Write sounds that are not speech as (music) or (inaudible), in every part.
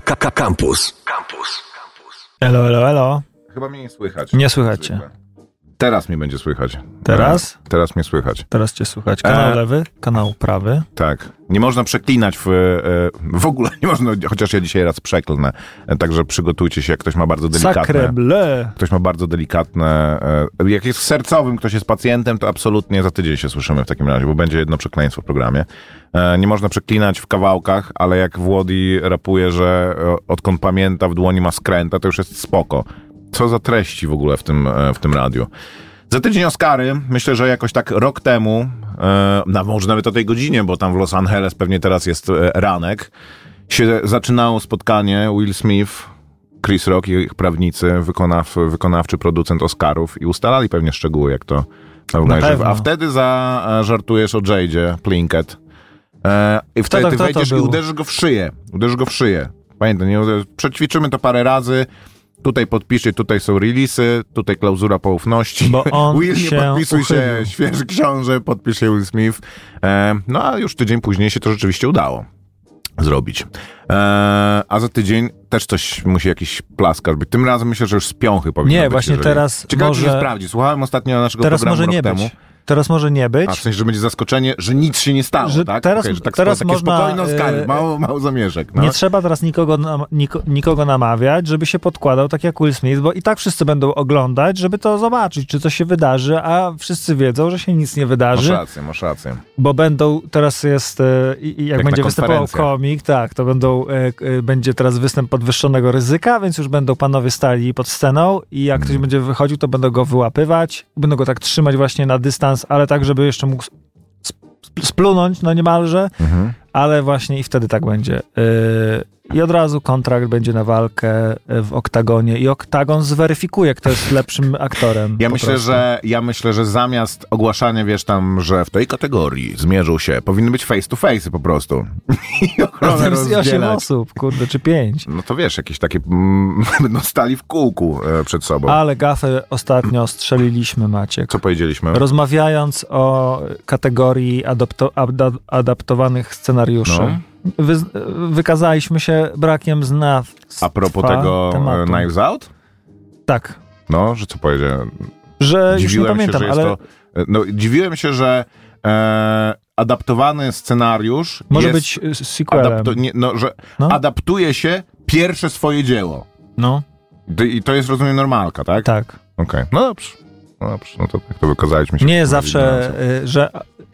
Campus. Campus. Elo, elo, elo. Chyba mnie nie słychać. Nie słychacie. Teraz mnie będzie słychać. Teraz? E, teraz mnie słychać. Teraz cię słychać. Kanał E. lewy, kanał prawy. Tak. Nie można przeklinać w, e, w ogóle, (laughs) nie można, chociaż ja dzisiaj raz przeklnę. E, Także przygotujcie się, jak ktoś ma bardzo delikatne... Sacre bleu. Ktoś ma bardzo delikatne... Jak jest sercowym, ktoś jest pacjentem, to absolutnie za tydzień się słyszymy w takim razie, bo będzie jedno przekleństwo w programie. Nie można przeklinać w kawałkach, ale jak Włodi rapuje, że odkąd pamięta w dłoni ma skręta, to już jest spoko. Co za treści w ogóle w tym, e, w tym radiu. Za tydzień Oscary, myślę, że jakoś tak rok temu, e, na, może nawet o tej godzinie, bo tam w Los Angeles pewnie teraz jest e, ranek, się zaczynało spotkanie Will Smith, Chris Rock i ich prawnicy, wykonaw, wykonawczy producent Oscarów i ustalali pewnie szczegóły, jak to wygląda. pewno. A wtedy za, e, żartujesz o Jadzie Plinkett e, i wtedy to- ty wejdziesz i uderzysz go w szyję. Uderzysz go w szyję. Pamiętaj, nie, przećwiczymy to parę razy. Tutaj podpiszcie, tutaj są releasy, tutaj klauzura poufności. Bo on Will, nie się podpisuj się, uchylił. świeży książę, podpisz się Will Smith. E, no a już tydzień później się to rzeczywiście udało zrobić. E, a za tydzień też coś musi jakiś plaskarz być. Tym razem myślę, że już z piąchy powinno Nie, być. właśnie jeżeli- teraz Ciekawe, może- się sprawdzi. Słuchałem ostatnio naszego Teraz programu może rok nie temu. Teraz może nie być. A w sensie, że będzie zaskoczenie, że nic się nie stało, Że tak? teraz- Okej, że tak teraz można, spokojne Oscary, e, mało, mało zamieszek. No. Nie trzeba teraz nikogo, nikogo namawiać, żeby się podkładał tak jak Will Smith, bo i tak wszyscy będą oglądać, żeby to zobaczyć, czy coś się wydarzy, a wszyscy wiedzą, że się nic nie Masz wydarzy, rację, masz rację. bo będą, teraz jest, e, i, i jak, będzie występował komik, tak, to będą, e, będzie teraz występ podwyższonego ryzyka, więc już będą panowie stali pod sceną i jak Mm. ktoś będzie wychodził, to będą go wyłapywać, będą go tak trzymać właśnie na dystans, ale tak, żeby jeszcze mógł sp- sp- splunąć, no niemalże, Mhm. ale właśnie i wtedy tak będzie. Yy, I od razu kontrakt będzie na walkę w oktagonie i oktagon zweryfikuje, kto jest lepszym aktorem. Ja myślę, prostu. że ja myślę, że zamiast ogłaszania, wiesz tam, że w tej kategorii zmierzą się, powinny być face to face po prostu. (laughs) I ochronę osiem rozdzielać. osób, kurde, czy pięć. No to wiesz, jakieś takie mm, będą (laughs) stali w kółku e, przed sobą. Ale gafę ostatnio strzeliliśmy, Maciek. Co powiedzieliśmy? Rozmawiając o kategorii adapto, ada, adaptowanych scenariuszy, No. Wy, wykazaliśmy się brakiem znawstwa A propos tego e, tematu. Knives Out? Tak, No, że co powiedziałem? że Dziwiłem pamiętam, się, że jest ale to... e, No, dziwiłem się, że e, adaptowany scenariusz może być y, sequelem. adapto, nie, no, że No. adaptuje się pierwsze swoje dzieło. No, I to jest, rozumiem, normalka, tak? tak. Okej, no dobrze. No dobrze, no to tak to wykazaliśmy się. Nie zawsze, y, że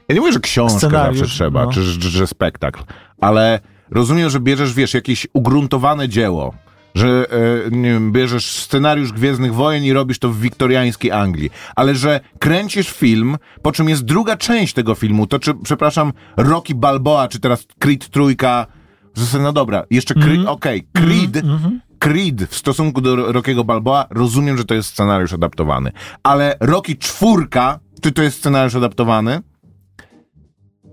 Ja nie mówię, że książkę zawsze trzeba, no. czy że, że spektakl, ale rozumiem, że bierzesz, wiesz, jakieś ugruntowane dzieło, że e, nie wiem, bierzesz scenariusz Gwiezdnych Wojen i robisz to w wiktoriańskiej Anglii, ale że kręcisz film, po czym jest druga część tego filmu, to czy, przepraszam, Rocky Balboa, czy teraz Creed trójka, zasadzie, no dobra, jeszcze Creed, Mhm. okej, Creed, Creed w stosunku do Rockiego Balboa, rozumiem, że to jest scenariusz adaptowany, ale Rocky czwórka, czy to jest scenariusz adaptowany?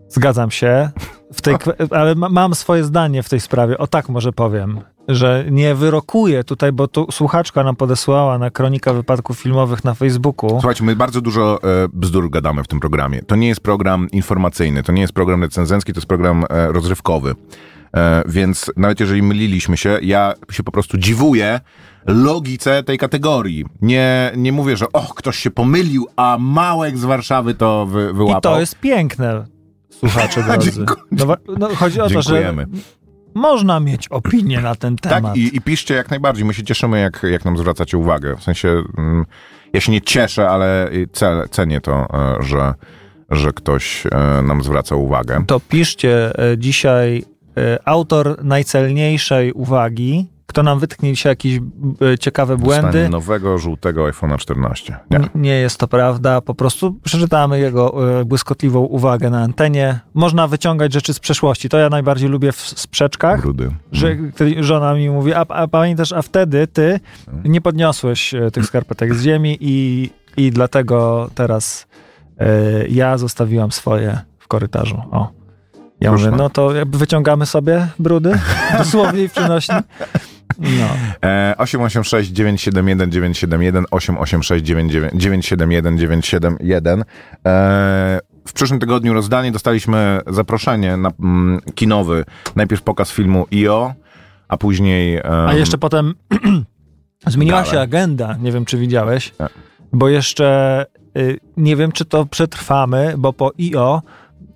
zgadzam się, w tej, ale ma, mam swoje zdanie w tej sprawie. O tak może powiem, że nie wyrokuję tutaj, bo tu słuchaczka nam podesłała na Kronika Wypadków Filmowych na Facebooku. Słuchajcie, my bardzo dużo e, bzdur gadamy w tym programie. To nie jest program informacyjny, to nie jest program recenzencki, to jest program e, rozrywkowy. E, więc nawet jeżeli myliliśmy się, ja się po prostu dziwuję logice tej kategorii. Nie, nie mówię, że och, ktoś się pomylił, a Małek z Warszawy to wy, I wyłapał. to jest piękne, słuchacze (laughs) drodzy. No, no, chodzi o to, że Dziękujemy. można mieć opinię na ten temat. Tak, i, i piszcie jak najbardziej. My się cieszymy, jak, jak nam zwracacie uwagę. W sensie, mm, ja się nie cieszę, ale ce, cenię to, e, że, że ktoś e, nam zwraca uwagę. To piszcie e, dzisiaj autor najcelniejszej uwagi, kto nam wytknie dzisiaj jakieś e, ciekawe błędy. Dostanie nowego, żółtego iPhone'a 14. Nie. Nie jest to prawda, po prostu przeczytamy jego e, błyskotliwą uwagę na antenie. Można wyciągać rzeczy z przeszłości. To ja najbardziej lubię w sprzeczkach, Brudy. że kiedy żona mi mówi, a, a pamiętasz, a wtedy ty nie podniosłeś e, tych skarpetek z ziemi i, i dlatego teraz e, ja zostawiłam swoje w korytarzu. O. Ja Proszę. mówię, no to jakby wyciągamy sobie brudy, (laughs) dosłownie i w przenośni. No. E, 886 971 971 886 971 971 e, W przyszłym tygodniu rozdanie dostaliśmy zaproszenie na mm, kinowy. Najpierw pokaz filmu IO, a później... em, A jeszcze potem (clears throat) zmieniła dalej. się agenda, nie wiem czy widziałeś, Tak. bo jeszcze y, nie wiem czy to przetrwamy, bo po IO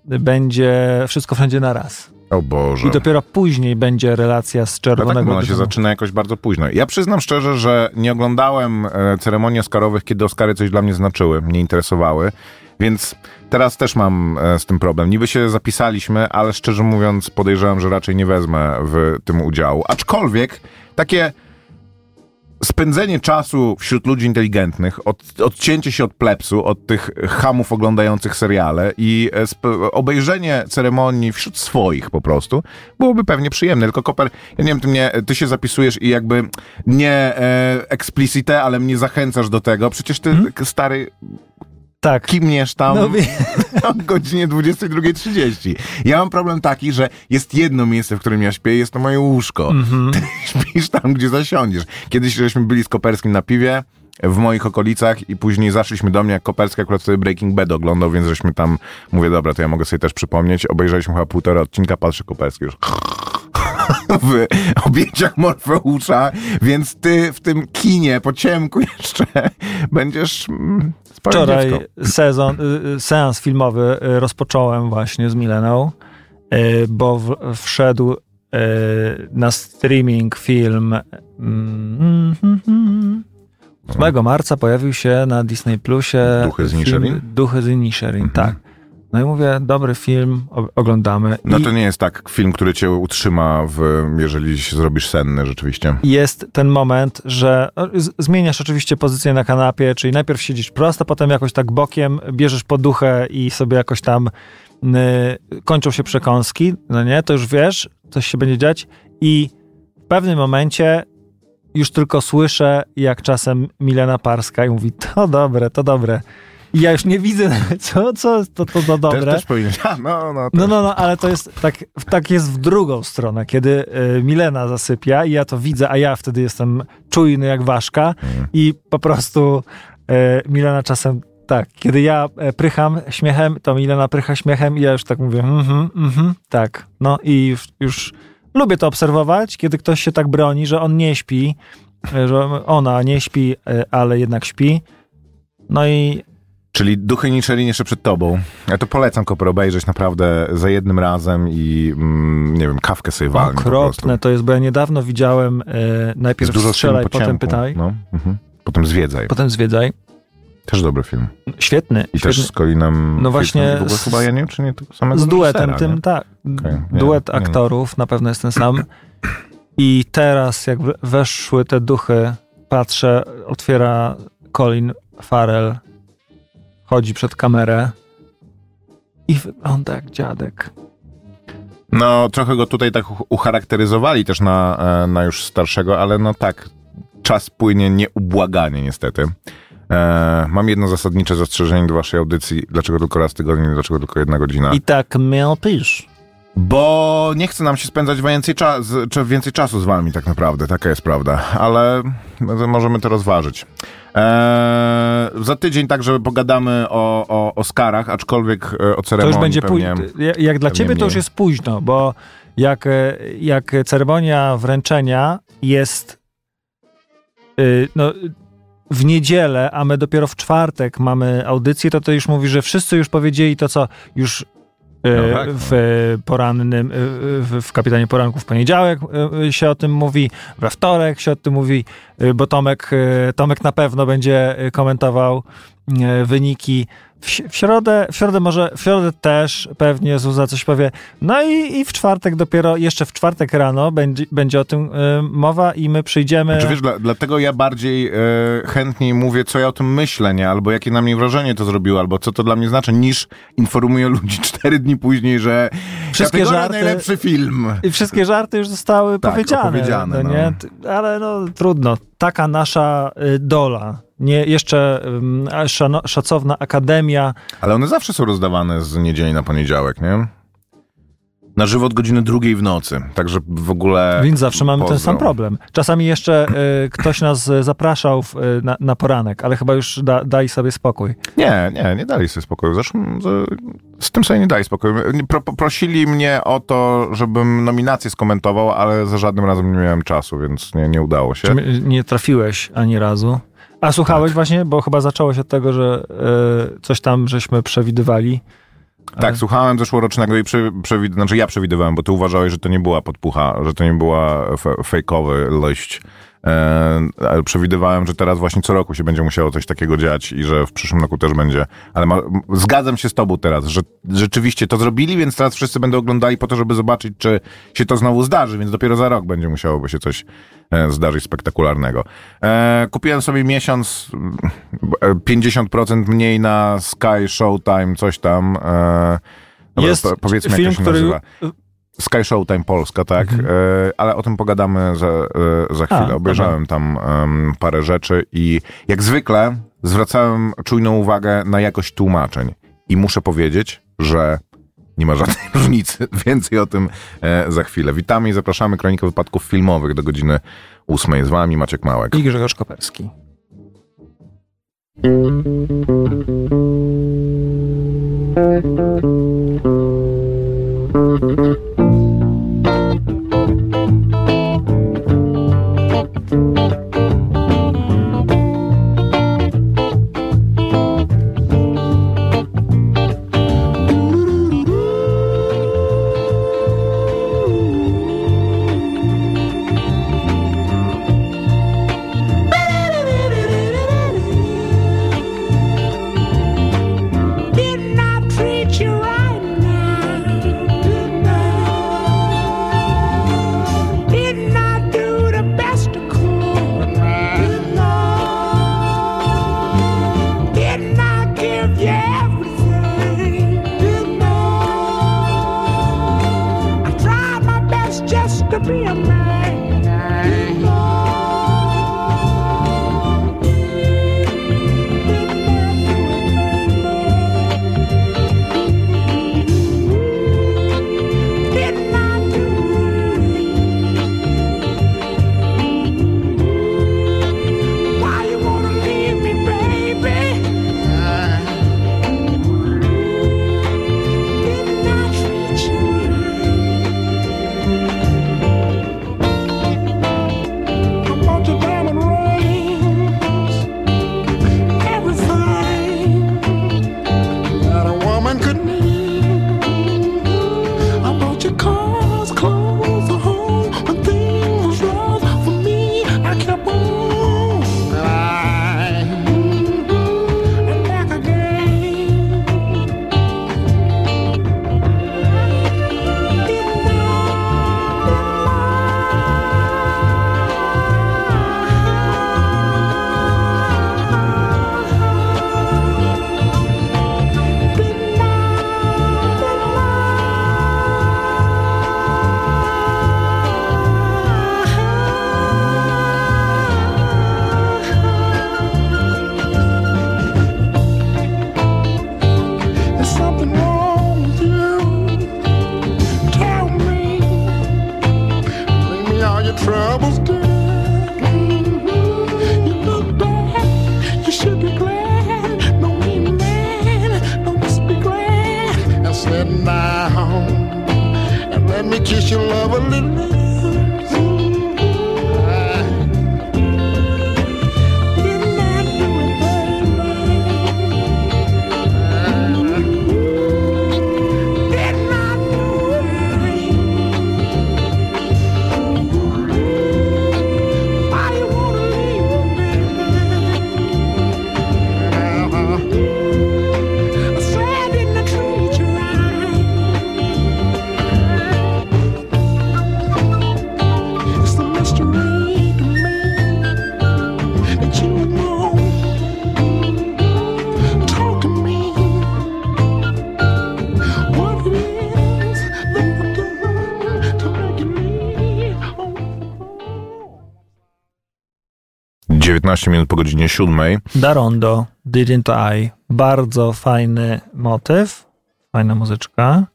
będzie wszystko wszędzie na raz. O Boże. I dopiero później będzie relacja z No tak, czerwonego ona się zaczyna jakoś bardzo późno. Ja przyznam szczerze, że nie oglądałem e, ceremonii Oscarowych, kiedy Oscary coś dla mnie znaczyły, mnie interesowały, więc teraz też mam e, z tym problem. Niby się zapisaliśmy, ale szczerze mówiąc podejrzewam, że raczej nie wezmę w tym udziału. Aczkolwiek takie spędzenie czasu wśród ludzi inteligentnych, od, odcięcie się od plepsu, od tych hamów oglądających seriale i e, obejrzenie ceremonii wśród swoich po prostu, byłoby pewnie przyjemne. Tylko Koper, ja nie wiem, ty, mnie, ty się zapisujesz i jakby nie e, explicite, ale mnie zachęcasz do tego. Przecież ty, k- stary, Tak. kimniesz tam No, (laughs) o godzinie 22.30. Ja mam problem taki, że jest jedno miejsce, w którym ja śpię, jest to moje łóżko. Mhm. Ty (laughs) śpisz tam, gdzie zasiądziesz. Kiedyś żeśmy byli z Koperskim na piwie w moich okolicach i później zaszliśmy do mnie, jak Koperski akurat wtedy Breaking Bad oglądał, więc żeśmy tam, mówię, dobra, to ja mogę sobie też przypomnieć, obejrzeliśmy chyba półtora odcinka, patrzy Koperski już (laughs) w objęciach Morfeusza, więc ty w tym kinie po ciemku (laughs) jeszcze będziesz mm, Wczoraj dziecko. sezon, y, y, seans filmowy y, rozpocząłem właśnie z Mileną, bo w, wszedł na streaming film mm, (laughs) mm, 8 marca pojawił się na Disney Plusie Duchy z Inisherin? Duchy z Inisherin, Mhm. tak. No i mówię, dobry film, oglądamy. No to nie jest tak film, który cię utrzyma, w, jeżeli się zrobisz senny rzeczywiście. jest ten moment, że no, zmieniasz oczywiście pozycję na kanapie, czyli najpierw siedzisz prosto, potem jakoś tak bokiem, bierzesz poduchę i sobie jakoś tam y, kończą się przekąski, no nie, to już wiesz, coś się będzie dziać i w pewnym momencie już tylko słyszę, jak czasem Milena Parska i mówi, to dobre, to dobre. I ja już nie widzę, co, co to, to, to dobre. Też, też powinieneś. A, (laughs) no, no, No, też. no, no, ale to jest tak, tak jest w drugą stronę, kiedy y, Milena zasypia i ja to widzę, a ja wtedy jestem czujny jak ważka Mhm. i po prostu y, Milena czasem tak, kiedy ja e, prycham śmiechem, to Milena prycha śmiechem i ja już tak mówię, mhm, mhm, tak. No i już, już lubię to obserwować, kiedy ktoś się tak broni, że on nie śpi, e, że ona nie śpi, e, ale jednak śpi. No i Czyli Duchy Niczeli jeszcze przed tobą. Ja to polecam Koper obejrzeć naprawdę za jednym razem i mm, nie wiem, kawkę sobie prostu. okropne to jest, bo ja niedawno widziałem e, najpierw dużo strzelaj, po potem ciemku. pytaj, No, mhm. Potem Zwiedzaj. potem zwiedzaj. Też dobry film. Świetny. I świetny. też z Colinem No właśnie z- chyba ja nie wiem, czy nie samego z duetem tym, nie? tak. Nie, Duet nie, nie. aktorów na pewno jest ten sam. I teraz, jak we- weszły te duchy, patrzę, otwiera Colin Farrell, chodzi przed kamerę i wygląda jak dziadek. No, trochę go tutaj tak ucharakteryzowali też na, e, na już starszego, ale no tak, czas płynie nieubłaganie niestety. E, mam jedno zasadnicze zastrzeżenie do waszej audycji. Dlaczego tylko raz w tygodniu, dlaczego tylko jedna godzina? I tak miał pisz. Bo nie chce nam się spędzać więcej, więcej czasu z wami tak naprawdę, taka jest prawda, ale możemy to rozważyć. Eee, za tydzień także pogadamy o, o Oscarach, aczkolwiek e, o To ceremonii już będzie późno. Jak dla ciebie to już mniej. jest późno, bo jak, e, jak ceremonia wręczenia jest y, no, w niedzielę, a my dopiero w czwartek mamy audycję, to to już mówi, że wszyscy już powiedzieli to, co już No tak, w porannym, y, w, w Kapitanie Poranku w poniedziałek się o tym mówi, we wtorek się o tym mówi, bo Tomek, Tomek na pewno będzie komentował wyniki. W, środę, w środę może, w środę też pewnie Zuza coś powie. No i, i w czwartek dopiero, jeszcze w czwartek rano będzie, będzie o tym y, mowa i my przyjdziemy. Czy wiesz, dla, dlatego ja bardziej e, chętniej mówię, co ja o tym myślę, nie? Albo jakie na mnie wrażenie to zrobiło, albo co to dla mnie znaczy, niż informuję ludzi (laughs) cztery dni później, że Wszystkie żarty- najlepszy film. I wszystkie żarty już zostały Tak, powiedziane. opowiedziane, no, no. nie? Ale no trudno. Taka nasza y, dola. Nie, jeszcze szano, szacowna akademia. Ale one zawsze są rozdawane z niedzieli na poniedziałek, nie? na żywo od godziny drugiej w nocy. Także w ogóle. Więc zawsze mamy pozdro. ten sam problem. Czasami jeszcze y, ktoś nas zapraszał w, y, na, na poranek, ale chyba już da, daj sobie spokój. Nie, nie, nie dali sobie spokoju. Zresztą z, z tym sobie nie dali spokoju. Pro, prosili mnie o to, żebym nominację skomentował, ale za żadnym razem nie miałem czasu, więc nie, nie udało się. Czy nie trafiłeś ani razu? A słuchałeś Tak. właśnie, bo chyba zaczęło się od tego, że y, coś tam żeśmy przewidywali. Tak, słuchałem zeszłorocznego i prze, przewid- znaczy ja przewidywałem, bo ty uważałeś, że to nie była podpucha, że to nie była fe- fejkowy liść. E, ale przewidywałem, że teraz właśnie co roku się będzie musiało coś takiego dziać i że w przyszłym roku też będzie. Ale ma, zgadzam się z tobą teraz, że rzeczywiście to zrobili, więc teraz wszyscy będą oglądali po to, żeby zobaczyć, czy się to znowu zdarzy, więc dopiero za rok będzie musiałoby się coś e, zdarzyć spektakularnego. E, kupiłem sobie miesiąc mm, e, 50% mniej na Sky Showtime, coś tam. Dobra, Jest po, powiedzmy, film, jak to się który... Sky Showtime Polska, tak? Mhm. E, ale o tym pogadamy za, e, za chwilę. A, Obejrzałem tam em, parę rzeczy i jak zwykle zwracałem czujną uwagę na jakość tłumaczeń. I muszę powiedzieć, że nie ma żadnej (laughs) różnicy. Więcej o tym e, za chwilę. Witamy i zapraszamy Kronikę Wypadków Filmowych do godziny ósmej. Z wami Maciek Małek. I Grzegorz Koperski. Your love a little. 19 minut po godzinie siódmej. Darondo, Didn't I. Bardzo fajny motyw, fajna muzyczka.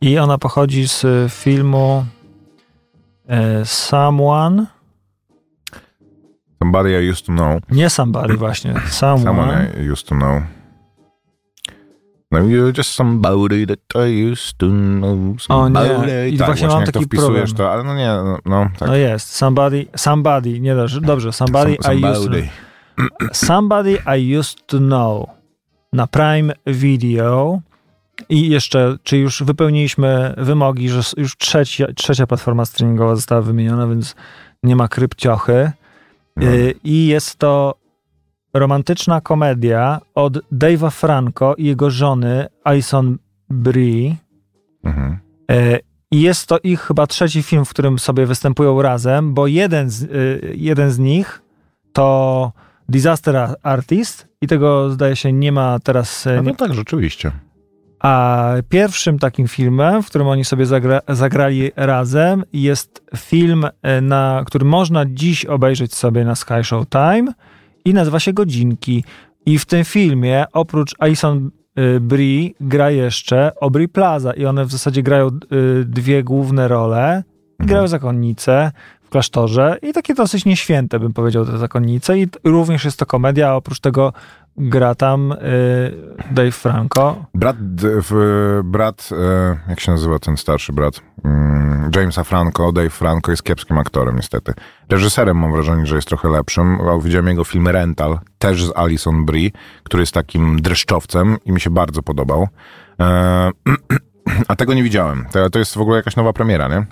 I ona pochodzi z filmu e, Someone. Somebody I used to know. Nie Somebody właśnie. Someone. Someone I used to know. No you're just somebody that I used to know. O nie, Somebody. i tak, właśnie mam jak to taki problem. to, ale no nie, no, no tak. No jest. Somebody, somebody, nie dobrze, dobrze. Somebody, Some- I used to somebody. Somebody I used to know na Prime Video. I jeszcze, czy już wypełniliśmy wymogi, że już trzecia, trzecia platforma streamingowa została wymieniona, więc nie ma krypciochy. No. Y, I jest to romantyczna komedia od Dave'a Franco i jego żony Alison Brie. Mhm. E, I jest to ich chyba trzeci film, w którym sobie występują razem, bo jeden z, y, jeden z nich to Disaster Artist i tego zdaje się nie ma teraz. e, No, no tak, rzeczywiście. a pierwszym takim filmem, w którym oni sobie zagra, zagrali razem, jest film, e, na, który można dziś obejrzeć sobie na Sky Show Time i nazywa się Godzinki. I w tym filmie oprócz Alison y, Brie gra jeszcze Aubrey Plaza i one w zasadzie grają y, dwie główne role. Grają zakonnice w klasztorze i takie dosyć nieświęte, bym powiedział, te zakonnice. I również jest to komedia, a oprócz tego gra tam y, Dave Franco. Brat, brat e, jak się nazywa ten starszy brat? Mm, Jamesa Franco, Dave Franco jest kiepskim aktorem niestety. Reżyserem mam wrażenie, że jest trochę lepszym. Widziałem jego film Rental, też z Alison Brie, który jest takim dreszczowcem i mi się bardzo podobał. E, (clears throat) a tego nie widziałem. To, jest w ogóle jakaś nowa premiera, nie?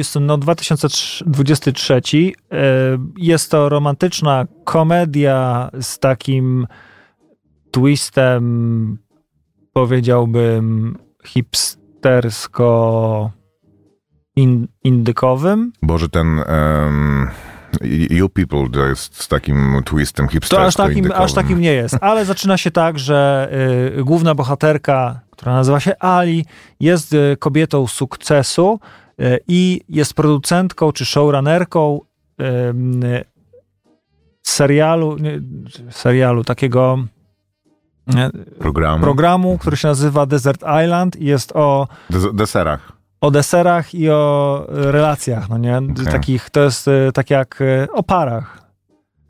Used to Know 2023. E, Jest to romantyczna komedia z takim twistem, powiedziałbym, hipstersko in, indykowym. Boże, ten um, You People to jest z takim twistem To hipstersko aż takim, aż takim nie jest, ale (laughs) zaczyna się tak, że y, główna bohaterka, która nazywa się Ali, jest y, kobietą sukcesu y, i jest producentką czy showrunnerką y, y, serialu, serialu takiego Programu. programu, który się nazywa Desert Island i jest o Des- deserach. o deserach i o y, relacjach, no nie? Okej. Takich, to jest y, tak jak y, o parach.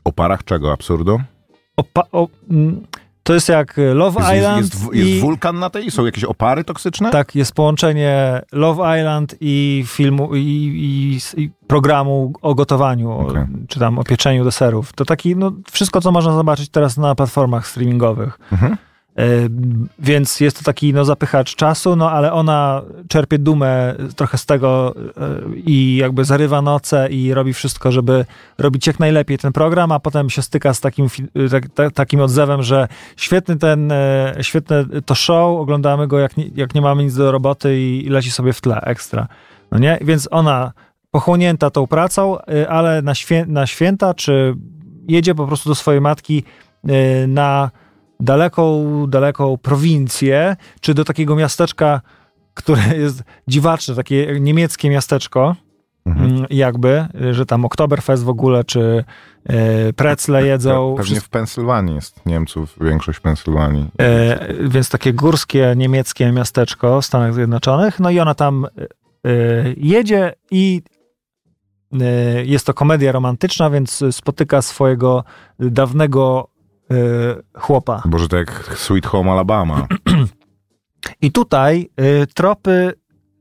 O parach czego? Absurdu? O, pa- o, mm, to jest jak y, Love Jest, Island jest, jest, jest i wulkan na tej? Są jakieś opary toksyczne? tak, jest połączenie Love Island i filmu i, i, i programu o gotowaniu, o- Okej. czy tam o pieczeniu deserów. To taki, no wszystko, co można zobaczyć teraz na platformach streamingowych. Mhm. E, Więc jest to taki no, zapychacz czasu, no ale ona czerpie dumę trochę z tego e, i jakby zarywa noce i robi wszystko, żeby robić jak najlepiej ten program, a potem się styka z takim, fi- tak, ta, takim odzewem, że świetny ten, e, świetne to show, oglądamy go jak nie, jak nie mamy nic do roboty i, leci sobie w tle ekstra. No nie? Więc ona pochłonięta tą pracą, e, ale na, świę, na święta, czy jedzie po prostu do swojej matki e, na daleką, daleką prowincję, czy do takiego miasteczka, które jest dziwaczne, takie niemieckie miasteczko, Mhm. mm, jakby, że tam Oktoberfest w ogóle, czy e, precle jedzą, Pe- Pewnie w Pensylwanii jest Niemców, większość Pensylwanii. e, więc takie górskie niemieckie miasteczko w Stanach Zjednoczonych, no i ona tam e, jedzie i jest to komedia romantyczna, więc spotyka swojego dawnego chłopa. Boże, to jak Sweet Home Alabama. I tutaj y, tropy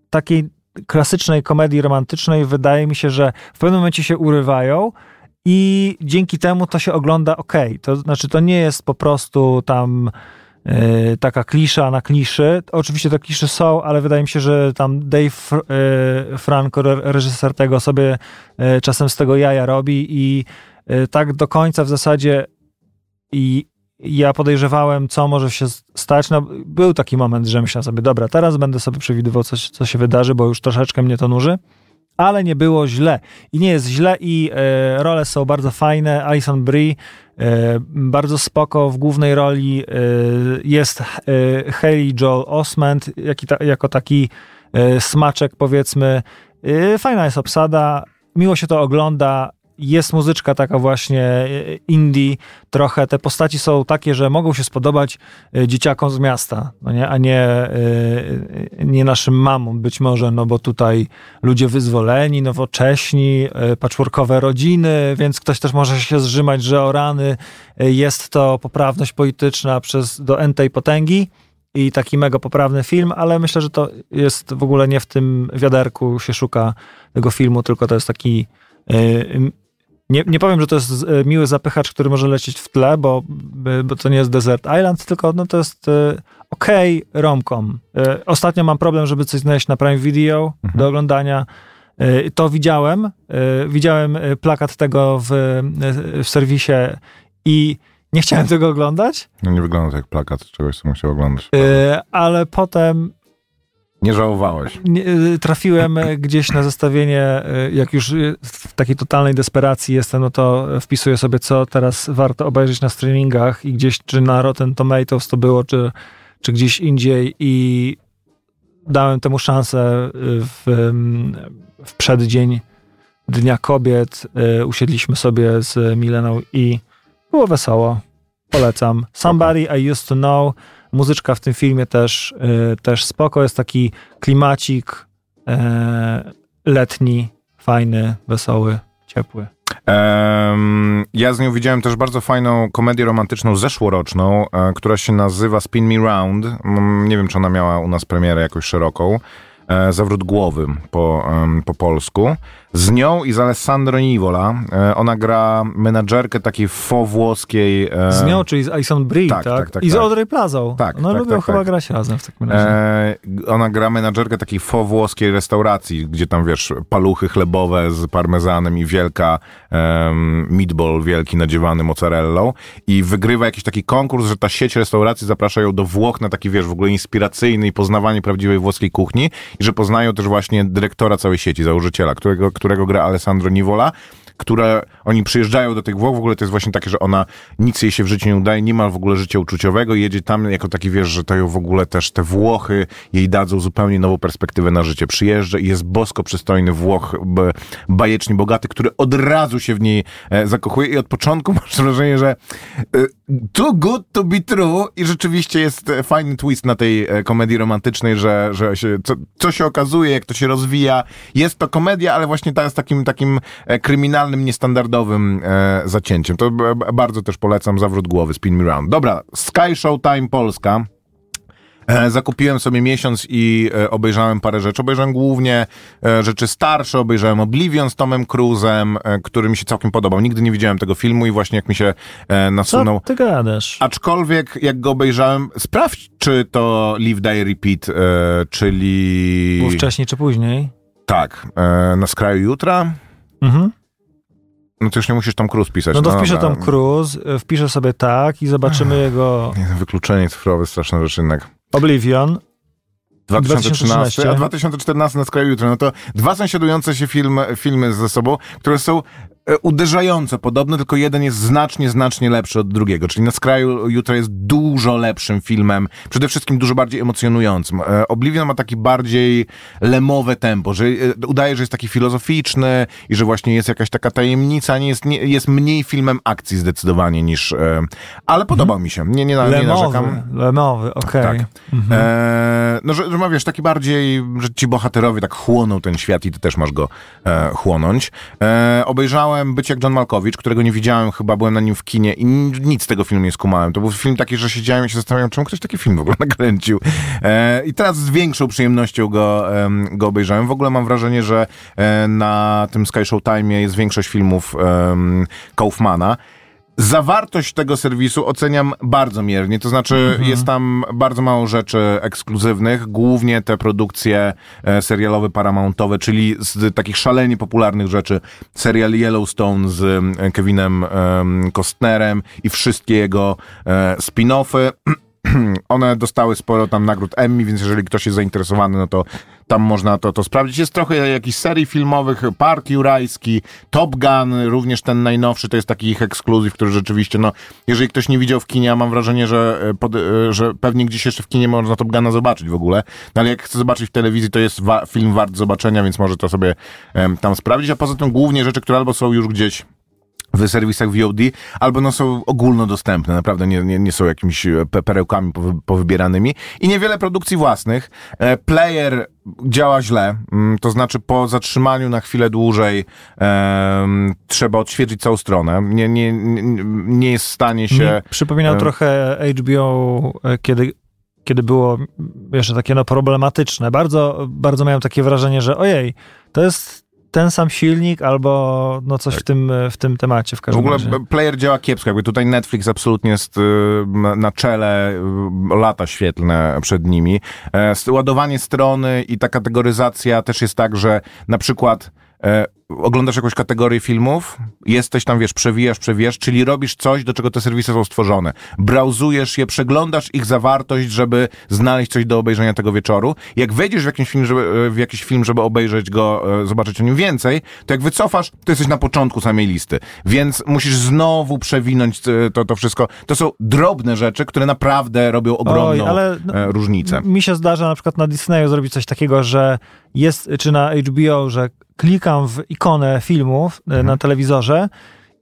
takiej klasycznej komedii romantycznej wydaje mi się, że w pewnym momencie się urywają i dzięki temu to się ogląda ok. To znaczy, to nie jest po prostu tam y, taka klisza na kliszy. Oczywiście te klisze są, ale wydaje mi się, że tam Dave Franco, re- reżyser tego, sobie czasem z tego jaja robi i tak do końca w zasadzie i ja podejrzewałem, co może się stać. No, był taki moment, że myślałem sobie, dobra, teraz będę sobie przewidywał, co, co się wydarzy, bo już troszeczkę mnie to nuży. Ale nie było źle. I nie jest źle i e, role są bardzo fajne. Alison Brie e, bardzo spoko. W głównej roli e, jest Haley Joel Osment ta, jako taki smaczek powiedzmy. Fajna jest obsada. Miło się to ogląda. Jest muzyczka taka właśnie e, indie, trochę te postaci są takie, że mogą się spodobać e, dzieciakom z miasta, no nie? a nie, e, nie naszym mamom być może, no bo tutaj ludzie wyzwoleni, nowocześni, patchworkowe rodziny, więc ktoś też może się zrzymać, że o rany jest to poprawność polityczna przez do entej potęgi i taki mega poprawny film, ale myślę, że to jest w ogóle nie w tym wiaderku się szuka tego filmu, tylko to jest taki nie, nie powiem, że to jest e, miły zapychacz, który może lecieć w tle, bo, bo to nie jest Desert Island, tylko no, to jest e, okej romcom. E, Ostatnio mam problem, żeby coś znaleźć na Prime Video do oglądania. E, To widziałem. e, Widziałem e, plakat tego w, e, w serwisie i nie chciałem tego oglądać, No nie wygląda to jak plakat czegoś, co musiał oglądać. e, ale potem Nie żałowałeś. nie, y, trafiłem e, gdzieś na zestawienie, e, jak już y, w takiej totalnej desperacji jestem, no to wpisuję sobie, co teraz warto obejrzeć na streamingach i gdzieś, czy na Rotten Tomatoes to było, czy, czy gdzieś indziej i dałem temu szansę w, w przeddzień Dnia Kobiet. Usiedliśmy sobie z Mileną i było wesoło. Polecam. Somebody I Used to Know. Muzyczka w tym filmie też, y, też spoko. Jest taki klimacik e, letni, fajny, wesoły, ciepły. Em, ja z nią widziałem też bardzo fajną komedię romantyczną zeszłoroczną, e, która się nazywa Spin Me Round. Mm, Nie wiem, czy ona miała u nas premierę jakoś szeroką. E, Zawrót głowy po, po polsku. Z nią i z Alessandro Nivola. E, ona gra menadżerkę takiej fo-włoskiej. e, Z nią, czyli z Alison Brie, tak? tak, tak, tak, I z tak. Audrey Plazą. Tak, No tak, lubią tak, chyba tak. grać razem w takim razie. E, ona gra menadżerkę takiej fo-włoskiej restauracji, gdzie tam, wiesz, paluchy chlebowe z parmezanem i wielka meatball wielki nadziewany mozzarellą i wygrywa jakiś taki konkurs, że ta sieć restauracji zaprasza ją do Włoch na taki, wiesz, w ogóle inspiracyjny i poznawanie prawdziwej włoskiej kuchni i że poznają też właśnie dyrektora całej sieci, założyciela, którego, którego gra Alessandro Nivola, które oni przyjeżdżają do tych Włoch, w ogóle to jest właśnie takie, że ona nic jej się w życiu nie udaje, nie ma w ogóle życia uczuciowego, jedzie tam jako taki, wiesz, że to ją w ogóle też te Włochy jej dadzą zupełnie nową perspektywę na życie. Przyjeżdża i jest bosko przystojny Włoch, bajecznie bogaty, który od razu się w niej e, zakochuje i od początku (laughs) masz wrażenie, że e, too good to be true i rzeczywiście jest e, fajny twist na tej komedii romantycznej, że, że się, co, co się okazuje, jak to się rozwija. Jest to komedia, ale właśnie ta z takim, takim e, niestandardowym e, zacięciem. To b, bardzo też polecam Zawrót Głowy, Spin Me Round. Dobra, Sky Showtime Polska. E, Zakupiłem sobie miesiąc i e, obejrzałem parę rzeczy. Obejrzałem głównie e, rzeczy starsze, obejrzałem Oblivion z Tomem Cruzem, e, który mi się całkiem podobał. Nigdy nie widziałem tego filmu i właśnie jak mi się e, Co nasunął. ty gadasz? Aczkolwiek jak go obejrzałem, sprawdź, czy to Live, Die, Repeat, e, czyli... Było wcześniej czy później? Tak, na skraju jutra. Mhm. No to już nie musisz Tom Cruise pisać. No to wpiszę dobra. Tom Cruise, y, wpiszę sobie tak i zobaczymy jego Nie, Wykluczenie cyfrowe, straszna rzecz jednak. Oblivion. 2013, 2013. a 2014 na skraju jutra. No to dwa sąsiadujące się film, filmy ze sobą, które są uderzająco podobne, tylko jeden jest znacznie, znacznie lepszy od drugiego. Czyli na skraju jutra jest dużo lepszym filmem, przede wszystkim dużo bardziej emocjonującym. E, Oblivion ma taki bardziej lemowe tempo, że e, udaje, że jest taki filozoficzny i że właśnie jest jakaś taka tajemnica, nie jest, nie, jest mniej filmem akcji zdecydowanie niż... E, ale podobał mi się, nie, nie, na- nie narzekam. Lemowy, okej. Tak. E, no, że, że ma, wiesz, taki bardziej, że ci bohaterowie tak chłoną ten świat i ty też masz go e, chłonąć. E, obejrzałem Być jak John Malkowicz, którego nie widziałem, chyba byłem na nim w kinie i nic z tego filmu nie skumałem. To był film taki, że siedziałem i się zastanawiałem, czemu ktoś taki film w ogóle (laughs) nakręcił. E, I teraz z większą przyjemnością go, em, go obejrzałem. W ogóle mam wrażenie, że e, na tym Sky Showtime jest większość filmów Kaufmana. Zawartość tego serwisu oceniam bardzo miernie, to znaczy jest tam bardzo mało rzeczy ekskluzywnych, głównie te produkcje e, serialowe, paramountowe, czyli z takich szalenie popularnych rzeczy, serial Yellowstone z Kevinem em, Costnerem i wszystkie jego e, spin-offy. (clears throat) One dostały sporo tam nagród Emmy, więc jeżeli ktoś jest zainteresowany, no to tam można to, to sprawdzić. Jest trochę jakichś serii filmowych, Park Jurajski, Top Gun, również ten najnowszy, to jest taki ich ekskluzyw, który rzeczywiście, no, jeżeli ktoś nie widział w kinie, a mam wrażenie, że, e, pod, e, że pewnie gdzieś jeszcze w kinie można Top Guna zobaczyć w ogóle, no, ale jak chce zobaczyć w telewizji, to jest wa- film wart zobaczenia, więc może to sobie em, tam sprawdzić, a poza tym głównie rzeczy, które albo są już gdzieś w serwisach VOD, albo no są ogólnodostępne, naprawdę nie, nie, nie są jakimiś e, pe- perełkami powy, powybieranymi i niewiele produkcji własnych. E, Player działa źle, mm, to znaczy po zatrzymaniu na chwilę dłużej em, trzeba odświeżyć całą stronę. Nie, nie, nie, jest w stanie się... Mi przypominał e, trochę HBO, kiedy, kiedy było jeszcze takie no, problematyczne. Bardzo, bardzo miałem takie wrażenie, że ojej, to jest ten sam silnik albo no coś w, tym, w tym temacie w W każdym ogóle razie. player działa kiepsko. Jakby tutaj Netflix absolutnie jest y, na- czele, y, lata świetlne przed nimi. E, Ładowanie strony i ta kategoryzacja też jest tak, że na przykład e, oglądasz jakąś kategorię filmów, jesteś tam, wiesz, przewijasz, przewijasz, czyli robisz coś, do czego te serwisy są stworzone. Brauzujesz je, przeglądasz ich zawartość, żeby znaleźć coś do obejrzenia tego wieczoru. Jak wejdziesz w jakiś film, żeby, w jakiś film, żeby obejrzeć go, e, zobaczyć o nim więcej, to jak wycofasz, to jesteś na początku samej listy. Więc musisz znowu przewinąć e, to, to wszystko. To są drobne rzeczy, które naprawdę robią ogromną Oj, no, e, różnicę. Mi się zdarza na przykład na Disneyu zrobić coś takiego, że jest, czy na HBO, że klikam w ikonę filmów e, Mhm. na telewizorze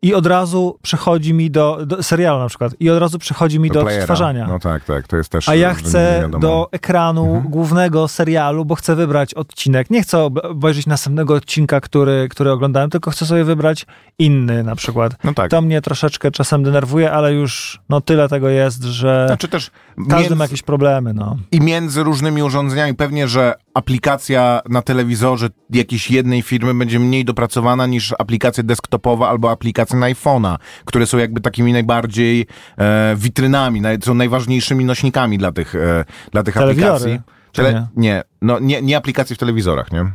i od razu przechodzi mi do, do serialu na przykład, i od razu przechodzi mi do, playera. odtwarzania. No tak, tak, to jest też... A ja chcę do ekranu Mhm. głównego serialu, bo chcę wybrać odcinek. Nie chcę ob- obejrzeć następnego odcinka, który, który oglądałem, tylko chcę sobie wybrać inny na przykład. No tak. To mnie troszeczkę czasem denerwuje, ale już no tyle tego jest, że Znaczy też każdy między- ma jakieś problemy, no. i między różnymi urządzeniami pewnie, że aplikacja na telewizorze jakiejś jednej firmy będzie mniej dopracowana niż aplikacja desktopowa albo aplikacja na iPhone'a, które są jakby takimi najbardziej e, witrynami, naj, są najważniejszymi nośnikami dla tych, e, dla tych Telewizory, aplikacji. Tele- nie? nie, no nie, nie aplikacje w telewizorach, nie?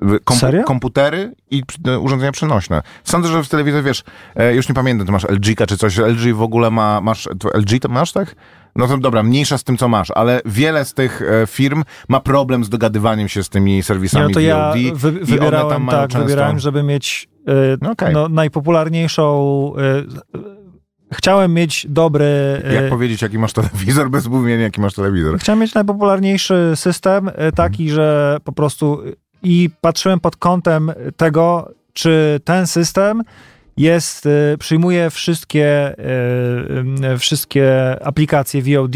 W- Serio? Komputery i e, urządzenia przenośne. Sądzę, że w telewizorze, wiesz, e, już nie pamiętam, ty masz LG czy coś, LG w ogóle ma, masz, LG to masz, tak? No to dobra, mniejsza z tym, co masz, ale wiele z tych e, firm ma problem z dogadywaniem się z tymi serwisami no to ja VOD wy, one tam wybierałem, mają tak, często... wybierałem, żeby mieć y, No okej. no, najpopularniejszą. Y, chciałem mieć dobry. Jak powiedzieć, jaki masz telewizor, bez mówienia, jaki masz telewizor. Chciałem mieć najpopularniejszy system, y, taki, Mhm. że po prostu i patrzyłem pod kątem tego, czy ten system jest, y, przyjmuje wszystkie, y, y, wszystkie aplikacje VOD.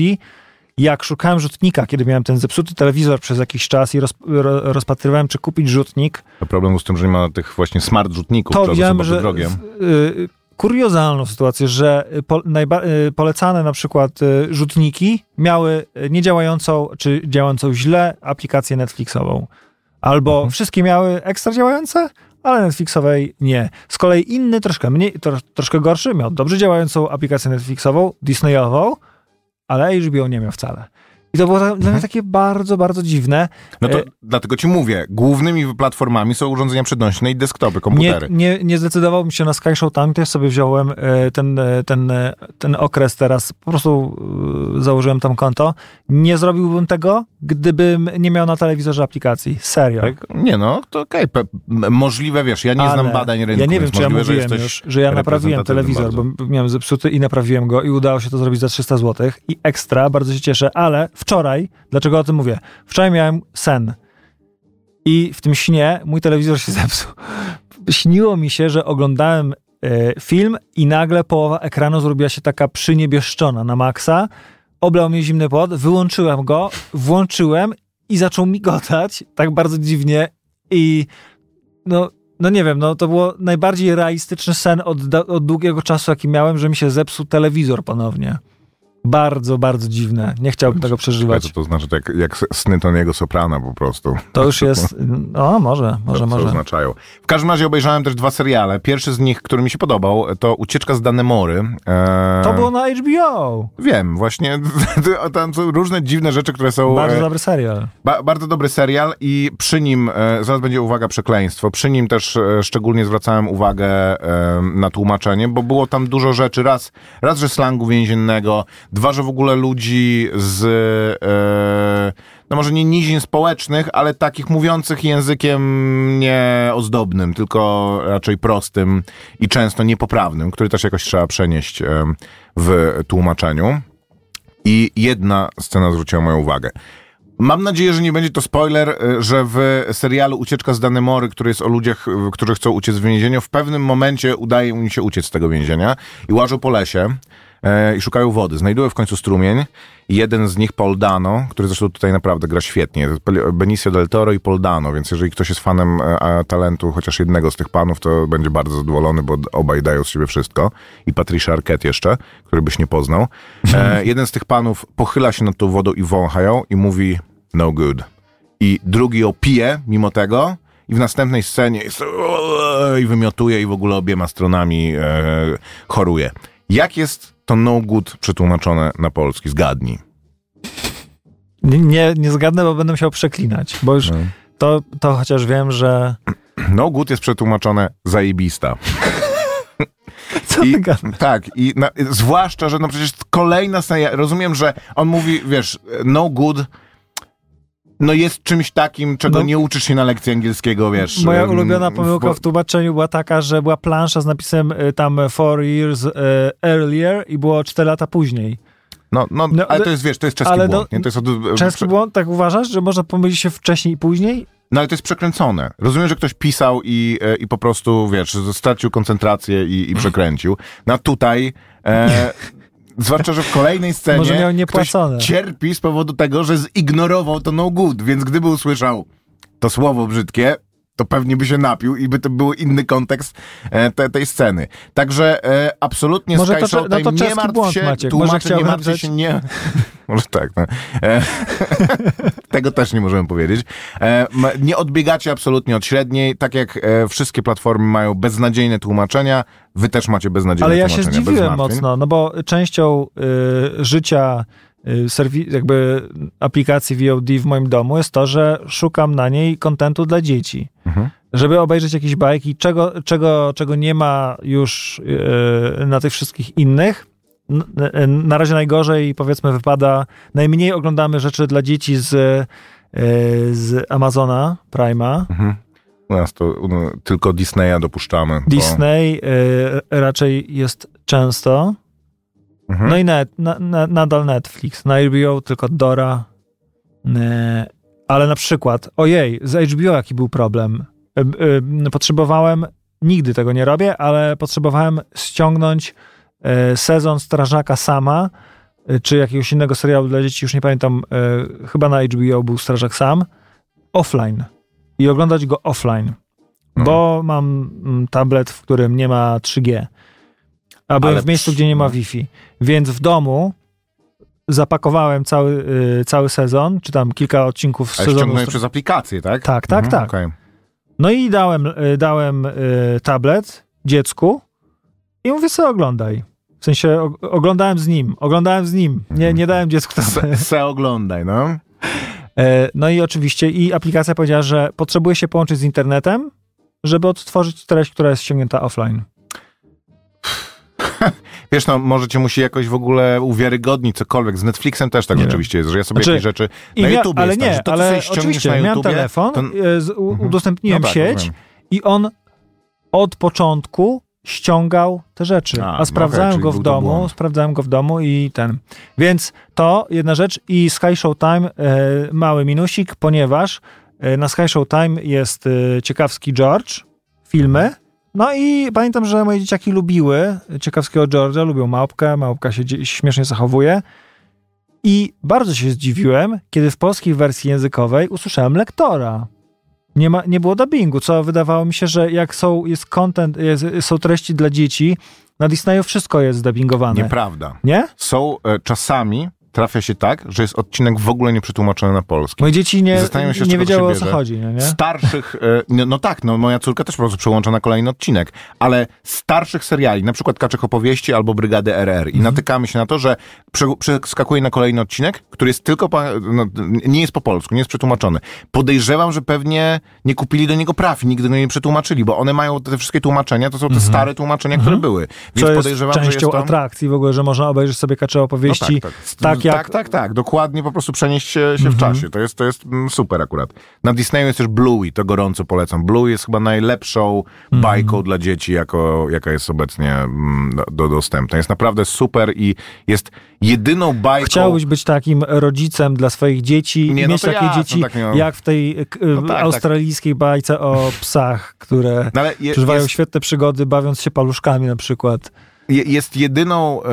Jak szukałem rzutnika, kiedy miałem ten zepsuty telewizor przez jakiś czas i roz, ro, rozpatrywałem, czy kupić rzutnik, To problem z tym, że nie ma tych właśnie smart rzutników, to bardzo że drogie. y, kuriozalną sytuację, że po, najba, polecane na przykład rzutniki miały niedziałającą, czy działającą źle aplikację Netflixową. Albo Mhm. wszystkie miały ekstra działające, ale Netflixowej nie. Z kolei inny, troszkę mniej, tro, troszkę gorszy, miał dobrze działającą aplikację Netflixową, Disneyową, ale HBO nie miał wcale. I to było dla Mhm. mnie takie bardzo, bardzo dziwne. No to E, dlatego ci mówię, głównymi platformami są urządzenia przenośne i desktopy, Nie, komputery. nie, nie zdecydowałbym się na Sky Show to ja sobie wziąłem e, ten, e, ten, e, ten okres teraz, po prostu założyłem tam konto. Nie zrobiłbym tego, gdybym nie miał na telewizorze aplikacji. Serio. Tak? Nie no, to okej. m- Możliwe, wiesz, ja nie Ale znam badań rynku, Ja nie wiem, czy ja mówiłem że już, że ja naprawiłem telewizor, bardzo. bo miałem zepsuty i naprawiłem go i udało się to zrobić za 300 zł i ekstra, bardzo się cieszę, ale wczoraj, dlaczego o tym mówię? Wczoraj miałem sen i w tym śnie mój telewizor się (laughs) zepsuł. Śniło mi się, że oglądałem e, film i nagle połowa ekranu zrobiła się taka przyniebieszczona na maksa, oblał mnie zimny pot, wyłączyłem go, włączyłem i zaczął migotać tak bardzo dziwnie i no, no nie wiem, no to było najbardziej realistyczny sen od, od długiego czasu, jaki miałem, że mi się zepsuł telewizor ponownie. Bardzo, bardzo dziwne. Nie chciałbym tego przeżywać. co to znaczy, jak, jak sny Tony'ego Soprana po prostu. To już jest, no może, (laughs) może, co może. oznaczają. W każdym razie obejrzałem też dwa seriale. Pierwszy z nich, który mi się podobał, to Ucieczka z Danemory. Eee, To było na HBO. Wiem, właśnie (laughs) tam są różne dziwne rzeczy, które są... Bardzo e, dobry serial. Ba bardzo dobry serial i przy nim, e, zaraz będzie uwaga przekleństwo, przy nim też e, szczególnie zwracałem uwagę e, na tłumaczenie, bo było tam dużo rzeczy, raz, raz że slangu więziennego, dwa, że w ogóle ludzi z, e, no może nie nizin społecznych, ale takich mówiących językiem nie ozdobnym, tylko raczej prostym i często niepoprawnym, który też jakoś trzeba przenieść e, w tłumaczeniu. I jedna scena zwróciła moją uwagę. Mam nadzieję, że nie będzie to spoiler, y, że w serialu Ucieczka z Danemory, który jest o ludziach, którzy chcą uciec z więzienia, w pewnym momencie udaje im się uciec z tego więzienia i łażą po lesie e, i szukają wody. Znajdują w końcu strumień jeden z nich, Paul Dano, który zresztą tutaj naprawdę gra świetnie, Benicio del Toro i Paul Dano, więc jeżeli ktoś jest fanem e, talentu chociaż jednego z tych panów, to będzie bardzo zadowolony, bo obaj dają z siebie wszystko. I Patricia Arquette jeszcze, który byś nie poznał. E, (laughs) jeden z tych panów pochyla się nad tą wodą i wącha ją i mówi no good. I drugi ją pije mimo tego i w następnej scenie jest i wymiotuje i w ogóle obiema stronami e, choruje. Jak jest to no good przetłumaczone na polski? Zgadnij. Nie, nie, zgadnę, bo będę musiał przeklinać, bo już No. to, to chociaż wiem, że... (clears throat) No good jest przetłumaczone zajebista. (laughs) Co I, tak, i na, zwłaszcza, że no przecież kolejna rozumiem, że on mówi, wiesz, no good, no jest czymś takim, czego No. nie uczysz się na lekcji angielskiego, wiesz. Moja ulubiona pomyłka w- w tłumaczeniu była taka, że była plansza z napisem y, tam four years y, earlier i było 4 lata później. No, no, No, ale to jest, wiesz, to jest czeski ale no- błąd, nie? To jest od, Czeski błąd, tak uważasz, że można pomylić się wcześniej i później? No ale to jest przekręcone. Rozumiem, że ktoś pisał i, e, i po prostu, wiesz, stracił koncentrację i, i (laughs) przekręcił. No tutaj, e, zwłaszcza, że w kolejnej scenie Może miał niepłacone. cierpi z powodu tego, że zignorował to no good, więc gdyby usłyszał to słowo brzydkie, to pewnie by się napił i by to był inny kontekst e, te, tej sceny. Także e, absolutnie Może Sky to cze- no Showtime to nie martw błąd, się, Maciek. tłumacze, Może chciał nie napisać- się, nie... Może tak, no. E, (laughs) tego też nie możemy powiedzieć. E, nie odbiegacie absolutnie od średniej, tak jak e, wszystkie platformy mają beznadziejne tłumaczenia, wy też macie beznadziejne Ale ja się tłumaczenia. zdziwiłem mocno, no bo częścią y, życia y, serwi- jakby aplikacji VOD w moim domu jest to, że szukam na niej kontentu dla dzieci. Mhm. Żeby obejrzeć jakieś bajki, czego, czego, czego nie ma już y, na tych wszystkich innych. N- Na razie najgorzej, powiedzmy, wypada. Najmniej oglądamy rzeczy dla dzieci z, y, z Amazona Prima. Mhm. U nas to no, tylko Disneya dopuszczamy. bo- Disney y, raczej jest często. Mhm. No i net, na, na, nadal Netflix. Na HBO tylko Dora. E, ale na przykład, ojej, z HBO jaki był problem. E, e, Potrzebowałem, nigdy tego nie robię, ale potrzebowałem ściągnąć e, sezon Strażaka Sama, e, czy jakiegoś innego serialu dla dzieci, już nie pamiętam, e, chyba na HBO był Strażak Sam, offline. I oglądać go offline. No. Bo mam mm, tablet, w którym nie ma 3G. A byłem Ale w miejscu, gdzie nie ma no. Wi-Fi. Więc w domu zapakowałem cały, cały sezon, czy tam kilka odcinków Ale sezonu. ściągnąłeś przez aplikację, tak? Tak, tak, Mhm, tak. okej. No i dałem, dałem tablet dziecku i mówię sobie oglądaj. W sensie oglądałem z nim, oglądałem z nim. Nie, nie dałem dziecku Se, tablet. se oglądaj, no. E, No i oczywiście i aplikacja powiedziała, że potrzebuje się połączyć z internetem, żeby odtworzyć treść, która jest ściągnięta offline. (laughs) Wiesz, no, może cię musi jakoś w ogóle uwiarygodnić cokolwiek. Z Netflixem też tak Nie rzeczywiście jest, że ja sobie Znaczy, jakieś rzeczy I na mia- YouTube ale jest nie, tak, że to, ale oczywiście na miałem YouTubie, telefon, to... e, Mhm. udostępniłem No tak, sieć i on od początku ściągał te rzeczy. A, A, no sprawdzałem czyli go w domu, błąd. sprawdzałem go w domu i ten. Więc to jedna rzecz i Sky Showtime e, mały minusik, ponieważ e, na Sky Showtime jest e, ciekawski George, filmy. No i pamiętam, że moje dzieciaki lubiły ciekawskiego George'a, lubią małpkę, małpka się śmiesznie zachowuje. I bardzo się zdziwiłem, kiedy w polskiej wersji językowej usłyszałem lektora. Nie, ma, nie było dubbingu, co wydawało mi się, że jak są, jest content, jest, są treści dla dzieci, na Disneyu wszystko jest dubbingowane. Nieprawda. Nie? Są e, czasami, trafia się tak, że jest odcinek w ogóle nieprzetłumaczony na polski. Moje dzieci nie, się, nie wiedziały o co chodzi, no nie? Starszych, e, no, no tak, no moja córka też po prostu przełącza na kolejny odcinek, ale starszych seriali, na przykład Kaczek Opowieści albo Brygady RR Mhm. i natykamy się na to, że prze- przeskakuje na kolejny odcinek, który jest tylko, po, no, nie jest po polsku, nie jest przetłumaczony. Podejrzewam, że pewnie nie kupili do niego praw nigdy go nie przetłumaczyli, bo one mają te wszystkie tłumaczenia, to są te stare tłumaczenia, które były. Więc Mhm. Co jest podejrzewam, częścią że jest to... atrakcji w ogóle, że można obejrzeć sobie kacze opowieści No tak, tak. tak Tak jak- tak, tak, tak. Dokładnie po prostu przenieść się, się w Mhm. czasie. To jest, to jest mm, super akurat. Na Disneyu jest też Bluey, to gorąco polecam. Bluey jest chyba najlepszą Mhm. bajką dla dzieci, jako, jaka jest obecnie mm, do, do dostępna. Jest naprawdę super i jest jedyną bajką... Chciałbyś być takim rodzicem dla swoich dzieci Nie, i no mieć takie jasne, dzieci tak nie- jak w tej No tak, tak. australijskiej bajce o psach, które No je, przeżywają jest, świetne przygody, bawiąc się paluszkami na przykład. Je, jest jedyną e,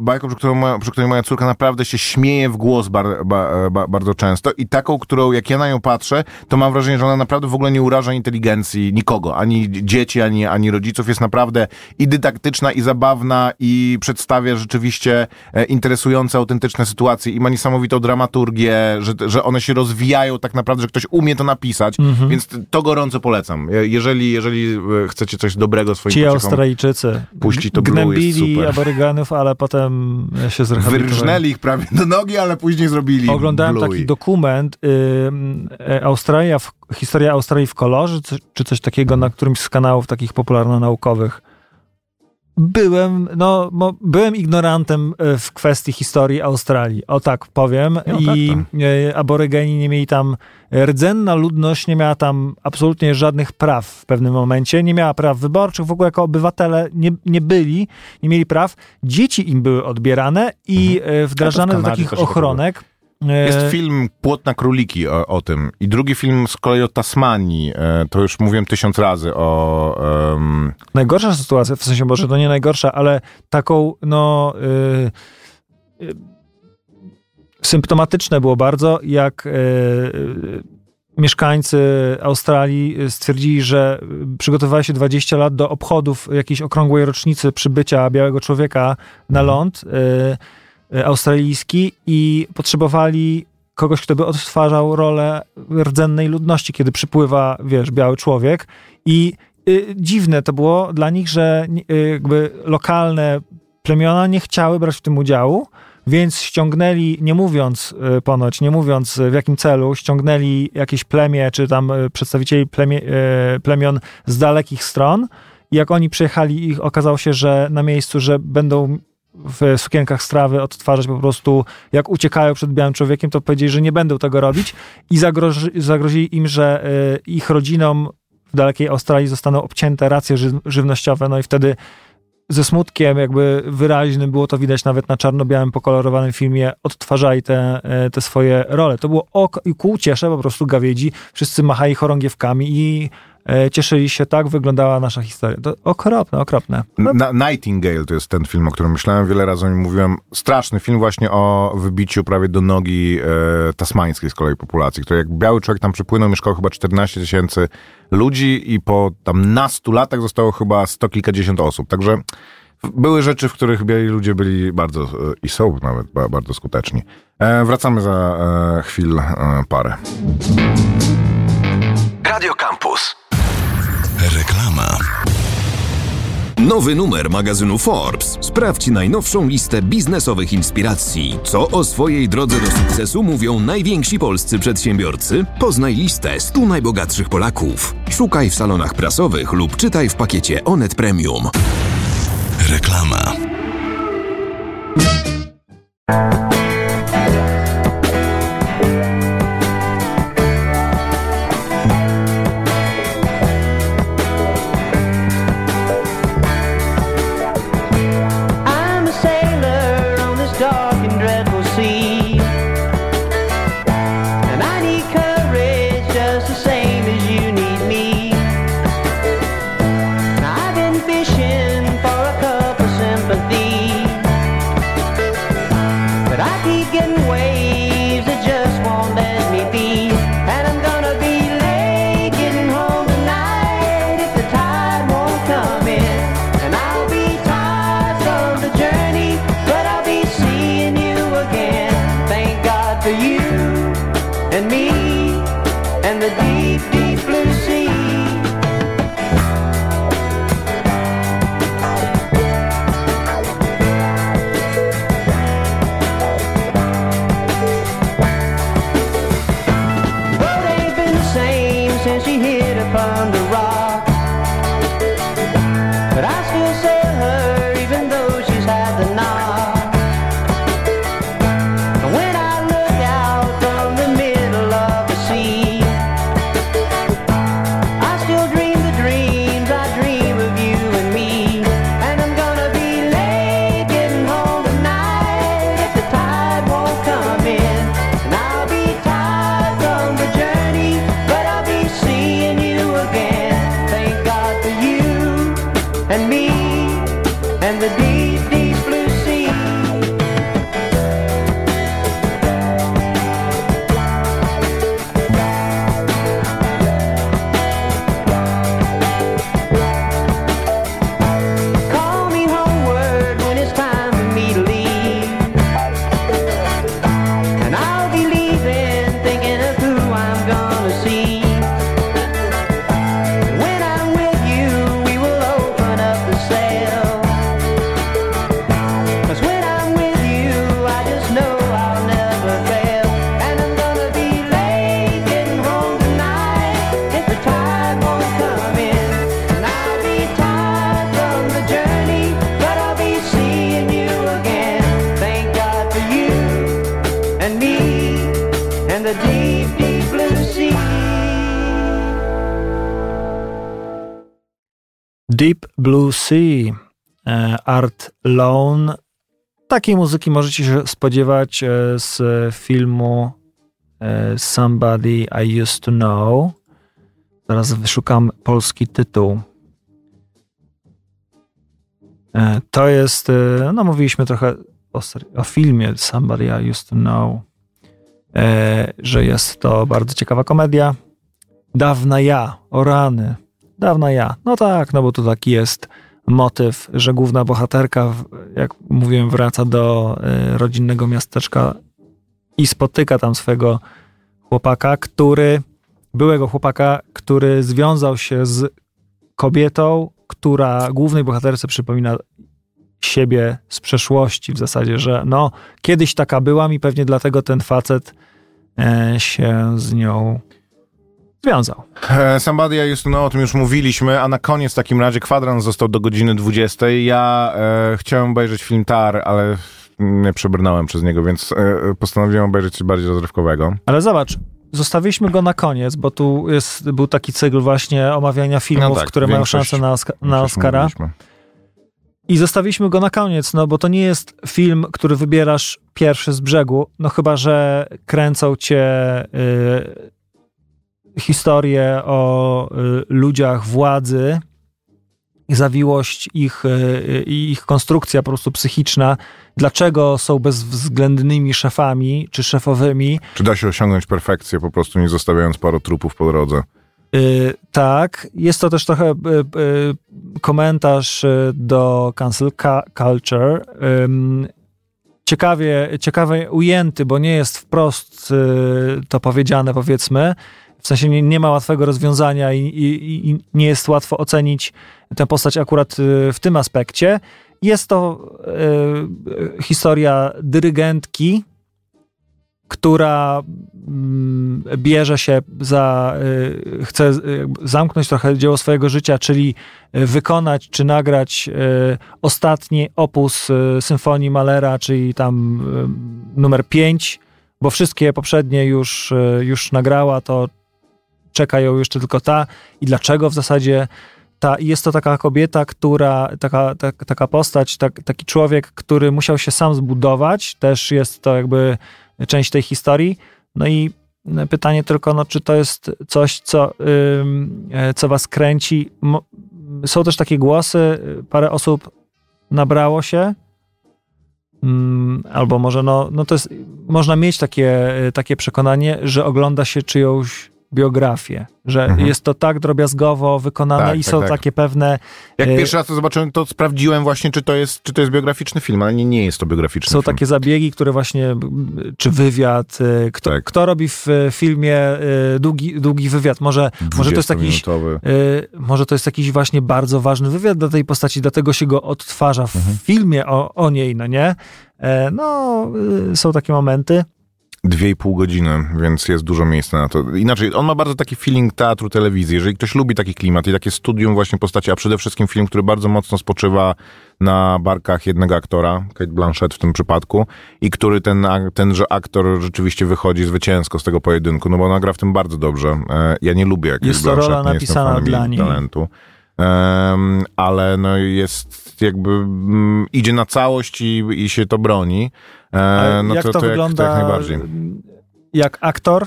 bajką, przy, którą moja, przy której moja córka naprawdę się śmieje w głos bar, ba, ba, bardzo często i taką, którą jak ja na nią patrzę, to mam wrażenie, że ona naprawdę w ogóle nie uraża inteligencji nikogo, ani dzieci, ani, ani rodziców. Jest naprawdę i dydaktyczna, i zabawna, i przedstawia rzeczywiście e, interesujące, autentyczne sytuacje i ma niesamowitą dramaturgię, że, że one się rozwijają tak naprawdę, że ktoś umie to napisać, Mhm. więc to gorąco polecam. Je- Jeżeli, jeżeli e, chcecie coś dobrego swoim Ci pociechom Australijczycy Puści to gnębili super. aborygenów, ale potem się zrehabilitowali. Wyrżnęli ich prawie do nogi, ale później zrobili Oglądałem Bluey. taki dokument ym, e, Australia, w, historia Australii w kolorze, czy, czy coś takiego na którymś z kanałów takich popularno-naukowych. Byłem, no, byłem ignorantem e, w kwestii historii Australii, o tak powiem. No, I tak, e, aborygeni nie mieli tam, rdzenna ludność nie miała tam absolutnie żadnych praw w pewnym momencie, nie miała praw wyborczych, w ogóle jako obywatele nie, nie byli, nie mieli praw. Dzieci im były odbierane i e, wdrażane do takich ochronek. E, Jest film Płot na króliki o, o tym. I drugi film z kolei o Tasmanii. E, to już mówiłem tysiąc razy o... em, najgorsza sytuacja, w sensie może to nie najgorsza, ale taką, no. y, y, symptomatyczne było bardzo, jak mieszkańcy Australii stwierdzili, że przygotowywali się 20 lat do obchodów jakiejś okrągłej rocznicy przybycia białego człowieka na ląd y, y, australijski i potrzebowali kogoś, kto by odtwarzał rolę rdzennej ludności, kiedy przypływa, wiesz, biały człowiek. I y, dziwne to było dla nich, że y, jakby lokalne plemiona nie chciały brać w tym udziału, więc ściągnęli, nie mówiąc y, ponoć, nie mówiąc y, w jakim celu, ściągnęli jakieś plemię, czy tam y, przedstawicieli plemie, y, plemion z dalekich stron. I jak oni przyjechali ich okazało się, że na miejscu, że będą w sukienkach strawy odtwarzać po prostu, jak uciekają przed białym człowiekiem, to powiedzieli, że nie będą tego robić i zagroży, zagrozili im, że y, ich rodzinom w dalekiej Australii zostaną obcięte racje ży, żywnościowe, no i wtedy ze smutkiem jakby wyraźnym, było to widać nawet na czarno-białym pokolorowanym filmie, odtwarzali te, e, te swoje role. To było oko i ku ciesze po prostu gawiedzi, wszyscy machali chorągiewkami i e, cieszyli się, tak wyglądała nasza historia. To okropne, okropne. Na, Nightingale to jest ten film, o którym myślałem, wiele razy o nim mówiłem. Straszny film właśnie o wybiciu prawie do nogi e, tasmańskiej z kolei populacji, której jak biały człowiek tam przypłynął, mieszkało chyba 14 tysięcy ludzi i po tam nastu latach zostało chyba sto kilkadziesiąt osób. Także były rzeczy, w których biali ludzie byli bardzo e, i są nawet ba, bardzo skuteczni. E, wracamy za e, chwil e, parę. Radio Campus. Reklama. Nowy numer magazynu Forbes. Sprawdź najnowszą listę biznesowych inspiracji. Co o swojej drodze do sukcesu mówią najwięksi polscy przedsiębiorcy? Poznaj listę 100 najbogatszych Polaków. Szukaj w salonach prasowych lub czytaj w pakiecie Onet Premium. Reklama. Art Lone. Takiej muzyki możecie się spodziewać e, z filmu e, Somebody I Used to Know. Zaraz wyszukam polski tytuł. E, To jest, no mówiliśmy trochę o, o filmie Somebody I Used to Know, że jest to bardzo ciekawa komedia. Dawna ja, o rany, Dawna ja. No tak, no bo tu taki jest motyw, że główna bohaterka, jak mówiłem, wraca do y, rodzinnego miasteczka i spotyka tam swego chłopaka, który, byłego chłopaka, który związał się z kobietą, która głównej bohaterce przypomina siebie z przeszłości w zasadzie, że no, kiedyś taka byłam i pewnie dlatego ten facet e, się z nią związał. E, Somebody I used to know, o tym już mówiliśmy, a na koniec w takim razie kwadrans został do godziny 20. Ja e, chciałem obejrzeć film Tar, ale nie przebrnąłem przez niego, więc e, postanowiłem obejrzeć coś bardziej rozrywkowego. Ale zobacz, zostawiliśmy go na koniec, bo tu jest, był taki cykl właśnie omawiania filmów, No tak, które mają szansę na, Oska- na Oscara. mówiliśmy. I zostawiliśmy go na koniec, no bo to nie jest film, który wybierasz pierwszy z brzegu, no chyba, że kręcą cię y, historie o y, ludziach władzy zawiłość ich, y, i ich konstrukcja po prostu psychiczna, dlaczego są bezwzględnymi szefami czy szefowymi, Czy da się osiągnąć perfekcję, po prostu nie zostawiając paru trupów po drodze? Y, tak, jest to też trochę y, y, komentarz y, do cancel ca- culture. Ciekawie, ciekawie ujęty, bo nie jest wprost y, to powiedziane, powiedzmy. W sensie nie, nie ma łatwego rozwiązania i, i, i nie jest łatwo ocenić tę postać akurat y, w tym aspekcie. Jest to y, historia dyrygentki, która mm, bierze się za, y, chce zamknąć trochę dzieło swojego życia, czyli wykonać czy nagrać ostatni opus symfonii Malera, czyli tam numer 5, bo wszystkie poprzednie już, już nagrała, to czeka ją jeszcze tylko ta i dlaczego w zasadzie ta, jest to taka kobieta, która, taka, tak, taka postać, tak, taki człowiek, który musiał się sam zbudować, też jest to jakby część tej historii. No i pytanie tylko, no, czy to jest coś, co, e, co was kręci? Są też takie głosy, y, parę osób nabrało się, Mm, albo może, no, no to jest, można mieć takie, y, takie przekonanie, że ogląda się czyjąś biografię, że Mhm. jest to tak drobiazgowo wykonane Tak, i tak, są tak. takie pewne Jak Y, pierwszy raz to zobaczyłem, to sprawdziłem właśnie, czy to jest, czy to jest biograficzny film, ale nie, nie jest to biograficzny Są film. takie zabiegi, które właśnie, czy wywiad, y, kto, Tak. kto robi w filmie y, długi, długi wywiad? Może, może to jest jakiś 20-minutowy. y, może to jest jakiś właśnie bardzo ważny wywiad dla tej postaci, dlatego się go odtwarza w Mhm. filmie o, o niej, no nie? E, No, y, są takie momenty. Dwie i pół godziny, więc jest dużo miejsca na to. Inaczej, on ma bardzo taki feeling teatru, telewizji. Jeżeli ktoś lubi taki klimat i takie studium właśnie postaci, a przede wszystkim film, który bardzo mocno spoczywa na barkach jednego aktora, Kate Blanchett w tym przypadku, i który ten, tenże aktor rzeczywiście wychodzi zwycięsko z tego pojedynku, no bo ona gra w tym bardzo dobrze. E, Ja nie lubię Kate Jest to rola napisana dla niej. talentu. Ale no jest jakby mm, idzie na całość i, i się to broni. E, no jak to, to, wygląda? Jak, to jak najbardziej. Jak aktor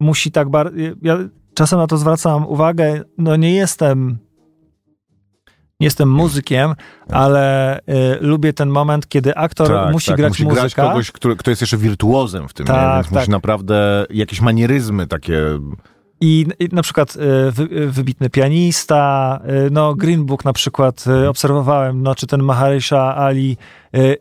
musi tak bardzo. Ja czasem na to zwracam uwagę. No nie jestem nie jestem muzykiem, ale y, lubię ten moment, kiedy aktor musi grać Tak, musi muzyka. grać kogoś, który, kto jest jeszcze wirtuozem w tym, Tak, więc tak. musi naprawdę jakieś manieryzmy takie... I, I na przykład y, wy, wybitny pianista, y, no Green Book na przykład y, obserwowałem, no czy ten Maharisha Ali,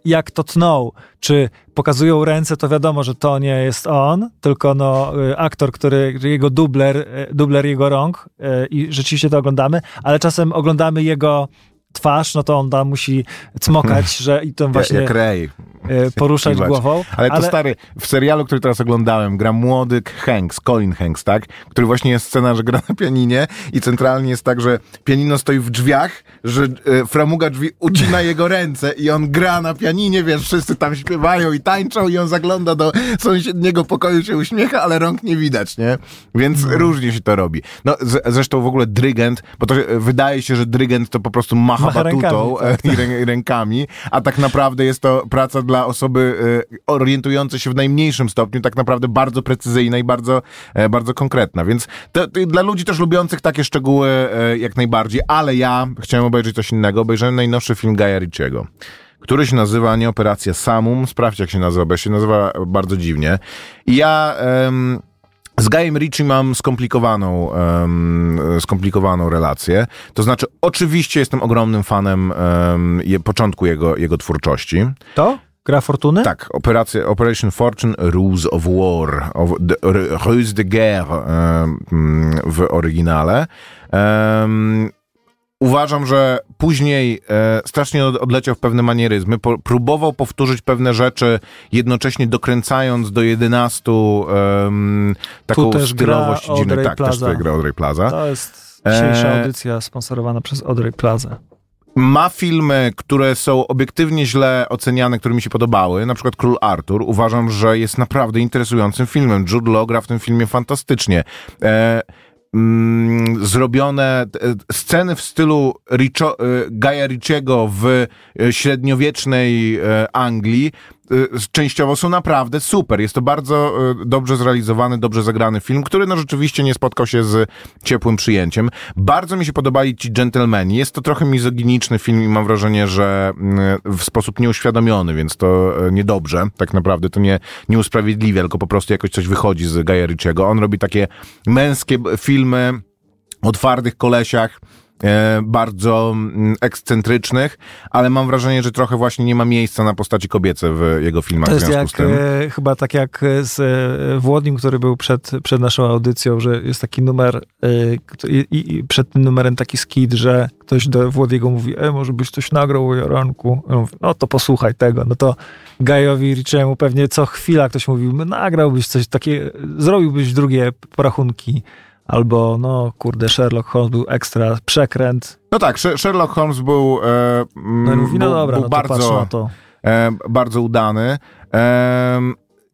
jak to tnął, czy pokazują ręce, to wiadomo, że to nie jest on, tylko no aktor, który, jego dubler, dubler jego rąk i rzeczywiście to oglądamy, ale czasem oglądamy jego twarz, no to on tam musi cmokać, że i to właśnie Jak Ray. Y, poruszać głową. Ale to stary, w serialu, który teraz oglądałem, gra młody Hanks, Colin Hanks, tak? Który właśnie jest scena, że gra na pianinie i centralnie jest tak, że pianino stoi w drzwiach, że e, framuga drzwi ucina (laughs) jego ręce i on gra na pianinie, wiesz, wszyscy tam śpiewają i tańczą i on zagląda do sąsiedniego pokoju, się uśmiecha, ale rąk nie widać, nie? Więc różnie się to robi. No, zresztą w ogóle drygent, bo to e, wydaje się, że drygent to po prostu macha, Macha batutą rękami, tak, e, i rę, rękami, a tak naprawdę jest to praca dla osoby e, orientującej się w najmniejszym stopniu, tak naprawdę bardzo precyzyjna i bardzo, e, bardzo konkretna. Więc to, to dla ludzi też lubiących takie szczegóły e, jak najbardziej, ale ja chciałem obejrzeć coś innego. Obejrzałem najnowszy film Gaja Ricciego który się nazywa nie Operacja Samum, sprawdź jak się nazywa, bo się nazywa bardzo dziwnie. I ja... z Gajem Ritchie mam skomplikowaną, skomplikowaną relację. To znaczy, oczywiście jestem ogromnym fanem em, je, początku jego, jego twórczości. To? Gra Fortuny? Tak, operacja, Operation Fortune, Ruse of War, of the, R- Ruse de Guerre w oryginale. Em, Uważam, że później e, strasznie od- odleciał w pewne manieryzmy. Po, próbował powtórzyć pewne rzeczy, jednocześnie dokręcając do 11 em, taką Tu też gra stylowość. Audrey Tak, też Plaza. tutaj gra Audrey Plaza. To jest dzisiejsza E, audycja sponsorowana przez Audrey Plaza. Ma filmy, które są obiektywnie źle oceniane, które mi się podobały, na przykład Król Artur. Uważam, że jest naprawdę interesującym filmem. Jude Law gra w tym filmie fantastycznie. E, mm, zrobione e, sceny w stylu Richo, e, Gaja Ricciego w e, średniowiecznej e, Anglii częściowo są naprawdę super. Jest to bardzo e, dobrze zrealizowany, dobrze zagrany film, który no rzeczywiście nie spotkał się z ciepłym przyjęciem. Bardzo mi się podobali ci dżentelmeni. Jest to trochę mizoginiczny film i mam wrażenie, że mm, w sposób nieuświadomiony, więc to e, niedobrze. Tak naprawdę to nie, nie usprawiedliwia, tylko po prostu jakoś coś wychodzi z Gaja Ritchiego. On robi takie męskie filmy o twardych kolesiach, bardzo mm, ekscentrycznych, ale mam wrażenie, że trochę właśnie nie ma miejsca na postaci kobiece w jego filmach To w jest związku jak, z tym. e, chyba tak jak z e, Włodim, który był przed, przed naszą audycją, że jest taki numer e, i, i przed tym numerem taki skid, że ktoś do Włodiego mówi, e, może byś coś nagrał o Jaronku. On mówi, no to posłuchaj tego. No to Gajowi Richiemu pewnie co chwila ktoś mówił, "No, nagrałbyś coś takie, zrobiłbyś drugie porachunki. Albo, no kurde, Sherlock Holmes był ekstra, przekręt. No tak, Sh- Sherlock Holmes był, e, No mówi, no był, dobra, był no bardzo, e, bardzo udany. E,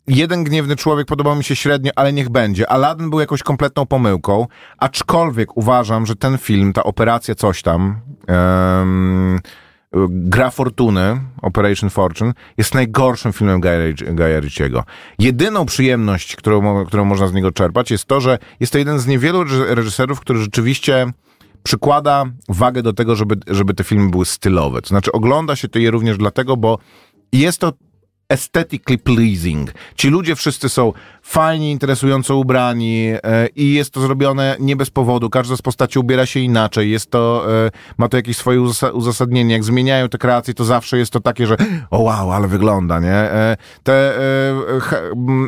jeden gniewny człowiek podobał mi się średnio, ale niech będzie. Aladdin był jakąś kompletną pomyłką, aczkolwiek uważam, że ten film, ta operacja coś tam, em, Gra Fortuny, Operation Fortune, jest najgorszym filmem Gaja. Jedyną przyjemność, którą, którą można z niego czerpać, jest to, że jest to jeden z niewielu reż- reżyserów, który rzeczywiście przykłada wagę do tego, żeby, żeby te filmy były stylowe. To znaczy ogląda się to je również dlatego, bo jest to aesthetically pleasing. Ci ludzie wszyscy są fajnie, interesująco ubrani e, i jest to zrobione nie bez powodu. Każda z postaci ubiera się inaczej. Jest to, e, ma to jakieś swoje uzas- uzasadnienie. Jak zmieniają te kreacje, to zawsze jest to takie, że o wow, ale wygląda, nie? E, te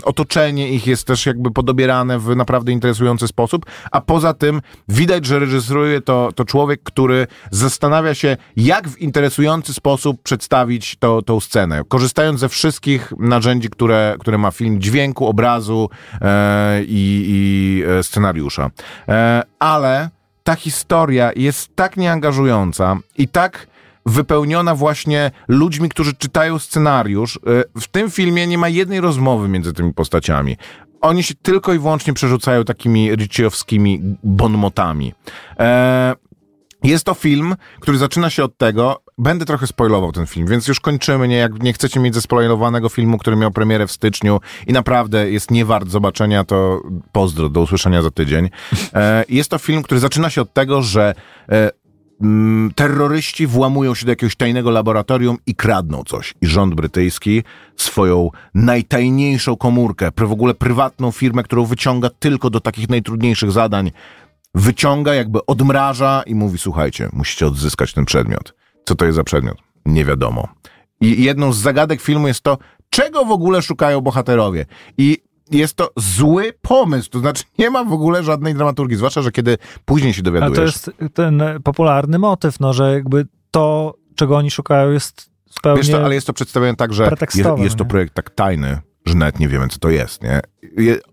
otoczenie ich jest też jakby podobierane w naprawdę interesujący sposób, a poza tym widać, że reżyseruje to, to człowiek, który zastanawia się, jak w interesujący sposób przedstawić to, tą scenę, korzystając ze wszystkich narzędzi, które, które ma film, dźwięku, obrazu e, i, i e, scenariusza. E, ale ta historia jest tak nieangażująca i tak wypełniona właśnie ludźmi, którzy czytają scenariusz. E, W tym filmie nie ma jednej rozmowy między tymi postaciami. Oni się tylko i wyłącznie przerzucają takimi Ritchiowskimi bonmotami. E, jest to film, który zaczyna się od tego, będę trochę spoilował ten film, więc już kończymy, nie, jak nie chcecie mieć zespoilowanego filmu, który miał premierę w styczniu i naprawdę jest nie wart zobaczenia, to pozdro, do usłyszenia za tydzień. (laughs) E, jest to film, który zaczyna się od tego, że e, mm, terroryści włamują się do jakiegoś tajnego laboratorium i kradną coś. I rząd brytyjski swoją najtajniejszą komórkę, w ogóle prywatną firmę, którą wyciąga tylko do takich najtrudniejszych zadań, wyciąga, jakby odmraża i mówi: Słuchajcie, musicie odzyskać ten przedmiot. Co to jest za przedmiot? Nie wiadomo. I jedną z zagadek filmu jest to, czego w ogóle szukają bohaterowie. I jest to zły pomysł, to znaczy nie ma w ogóle żadnej dramaturgii, zwłaszcza, że kiedy później się Ale dowiadujesz. to jest ten e, popularny motyw, no, że jakby to, czego oni szukają, jest zupełnie... Wiesz to, ale jest to przedstawione tak, że jest, jest to projekt tak tajny, że nawet nie wiemy, co to jest, nie?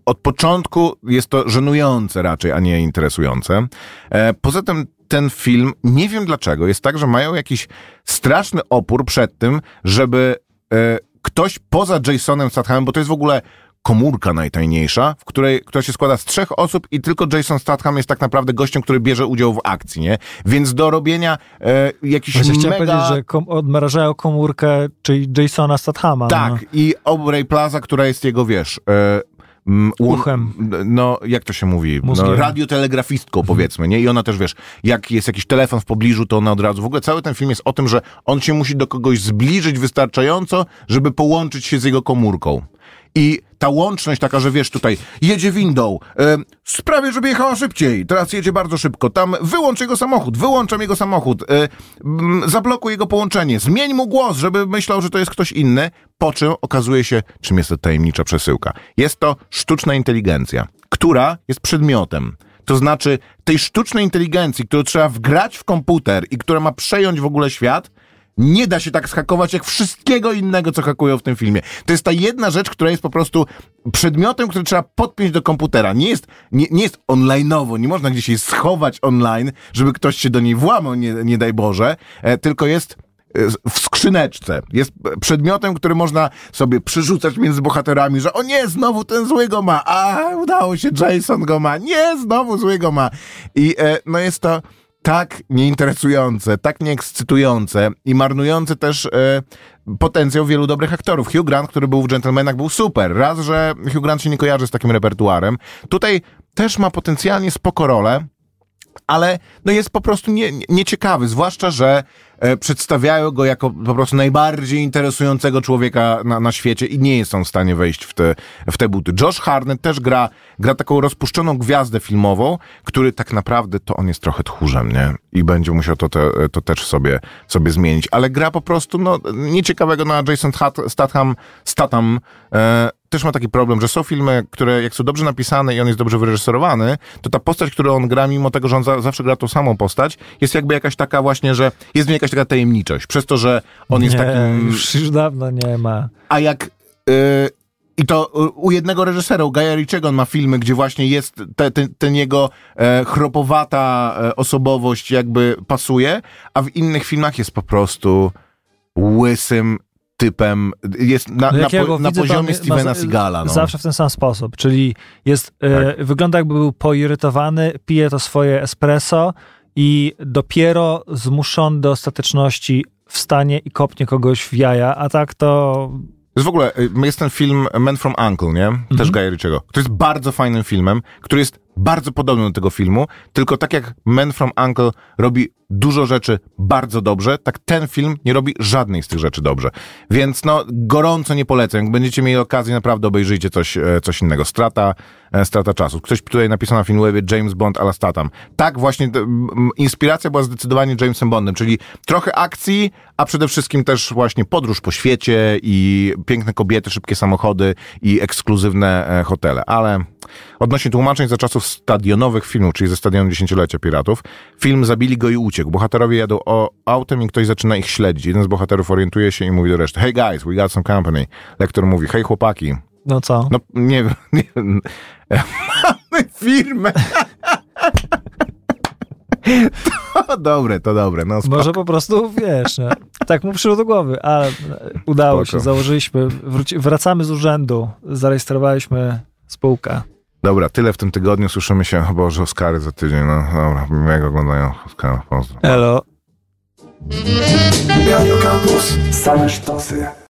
Od początku jest to żenujące raczej, a nie interesujące. E, poza tym ten film, nie wiem dlaczego, jest tak, że mają jakiś straszny opór przed tym, żeby e, ktoś poza Jasonem Stathamem, bo to jest w ogóle komórka najtajniejsza, w której, która się składa z trzech osób i tylko Jason Statham jest tak naprawdę gościem, który bierze udział w akcji, nie? Więc do robienia e, jakichś Właśnie chciałem mega... powiedzieć, że kom- odmrażają komórkę, czyli Jasona Stathama. Tak, No. i Aubrey Plaza, która jest jego, wiesz... E, mm, Uchem. No, jak to się mówi? No, radiotelegrafistką, powiedzmy, nie? I ona też, wiesz, jak jest jakiś telefon w pobliżu, to ona od razu... W ogóle cały ten film jest o tym, że on się musi do kogoś zbliżyć wystarczająco, żeby połączyć się z jego komórką. I ta łączność taka, że wiesz, tutaj jedzie windą, e, sprawię, żeby jechała szybciej, teraz jedzie bardzo szybko, tam wyłącz jego samochód, wyłączam jego samochód, e, m, zablokuj jego połączenie, zmień mu głos, żeby myślał, że to jest ktoś inny, po czym okazuje się, czym jest to tajemnicza przesyłka. Jest to sztuczna inteligencja, która jest przedmiotem. To znaczy tej sztucznej inteligencji, którą trzeba wgrać w komputer i która ma przejąć w ogóle świat, nie da się tak schakować jak wszystkiego innego, co hakują w tym filmie. To jest ta jedna rzecz, która jest po prostu przedmiotem, który trzeba podpiąć do komputera. Nie jest, nie, nie jest online'owo, nie można gdzieś jej schować online, żeby ktoś się do niej włamał, nie, nie daj Boże, e, tylko jest e, w skrzyneczce. Jest przedmiotem, który można sobie przerzucać między bohaterami, że o nie, znowu ten zły go ma, a udało się, Jason go ma, nie, znowu zły go ma. I e, no jest to tak nieinteresujące, tak nieekscytujące i marnujące też e, potencjał wielu dobrych aktorów. Hugh Grant, który był w Gentlemanach, był super. Raz, że Hugh Grant się nie kojarzy z takim repertuarem. Tutaj też ma potencjalnie spoko rolę, ale no jest po prostu nie, nie- nieciekawy, zwłaszcza, że przedstawiają go jako po prostu najbardziej interesującego człowieka na, na świecie i nie jest on w stanie wejść w te, w te buty. Josh Hartnett też gra, gra taką rozpuszczoną gwiazdę filmową, który tak naprawdę to on jest trochę tchórzem, nie? I będzie musiał to, te, to też sobie, sobie zmienić, ale gra po prostu no, nieciekawego na Jason Statham, Statham e, też ma taki problem, że są filmy, które jak są dobrze napisane i on jest dobrze wyreżyserowany, to ta postać, którą on gra, mimo tego, że on za, zawsze gra tą samą postać, jest jakby jakaś taka właśnie, że jest w niej jakaś taka tajemniczość. Przez to, że on jest nie, takim... Już, już dawno nie ma. A jak... Yy, I to u- jednego reżysera, u Gaja on ma filmy, gdzie właśnie jest te, ten, ten jego e, chropowata e, osobowość jakby pasuje, a w innych filmach jest po prostu łysym typem, jest na, No na, po, na widzę, to poziomie Stevena Seagala. No. Zawsze w ten sam sposób, czyli jest, e, wygląda jakby był poirytowany, pije to swoje espresso i dopiero zmuszony do ostateczności wstanie i kopnie kogoś w jaja, a tak to Jest w ogóle, y, jest ten film Man from Uncle, nie? Też Gaja Ritchiego. To jest bardzo fajnym filmem, który jest bardzo podobny do tego filmu, tylko tak jak Man from Uncle robi dużo rzeczy bardzo dobrze, tak ten film nie robi żadnej z tych rzeczy dobrze. Więc no, gorąco nie polecam. Jak będziecie mieli okazję, naprawdę obejrzyjcie coś, e, coś innego. Strata, e, strata czasu. Ktoś tutaj napisał na Filmwebie James Bond ala Statham. Tak, właśnie inspiracja była zdecydowanie Jamesem Bondem, czyli trochę akcji, a przede wszystkim też właśnie podróż po świecie i piękne kobiety, szybkie samochody i ekskluzywne e, hotele. Ale odnośnie tłumaczeń za czasów stadionowych filmów, czyli ze stadionu dziesięciolecia piratów, film zabili go i uciekł. Bohaterowie jadą o, autem i ktoś zaczyna ich śledzić. Jeden z bohaterów orientuje się i mówi do reszty, hey guys, we got some company. Lektor mówi, hej chłopaki, no co? no nie wiem. (laughs) Mamy firmę. (laughs) To dobre, to dobre. No, spoko. Może po prostu, wiesz, no, tak mu przyszło do głowy, ale udało Spoko. się, założyliśmy, wróci, wracamy z urzędu, zarejestrowaliśmy spółkę. Dobra, tyle w tym tygodniu. Słyszymy się, o Boże, Oscary za tydzień. No dobra, miłego oglądania Oscara. Pozdro. Elo. Radio Campus. Same sztosy.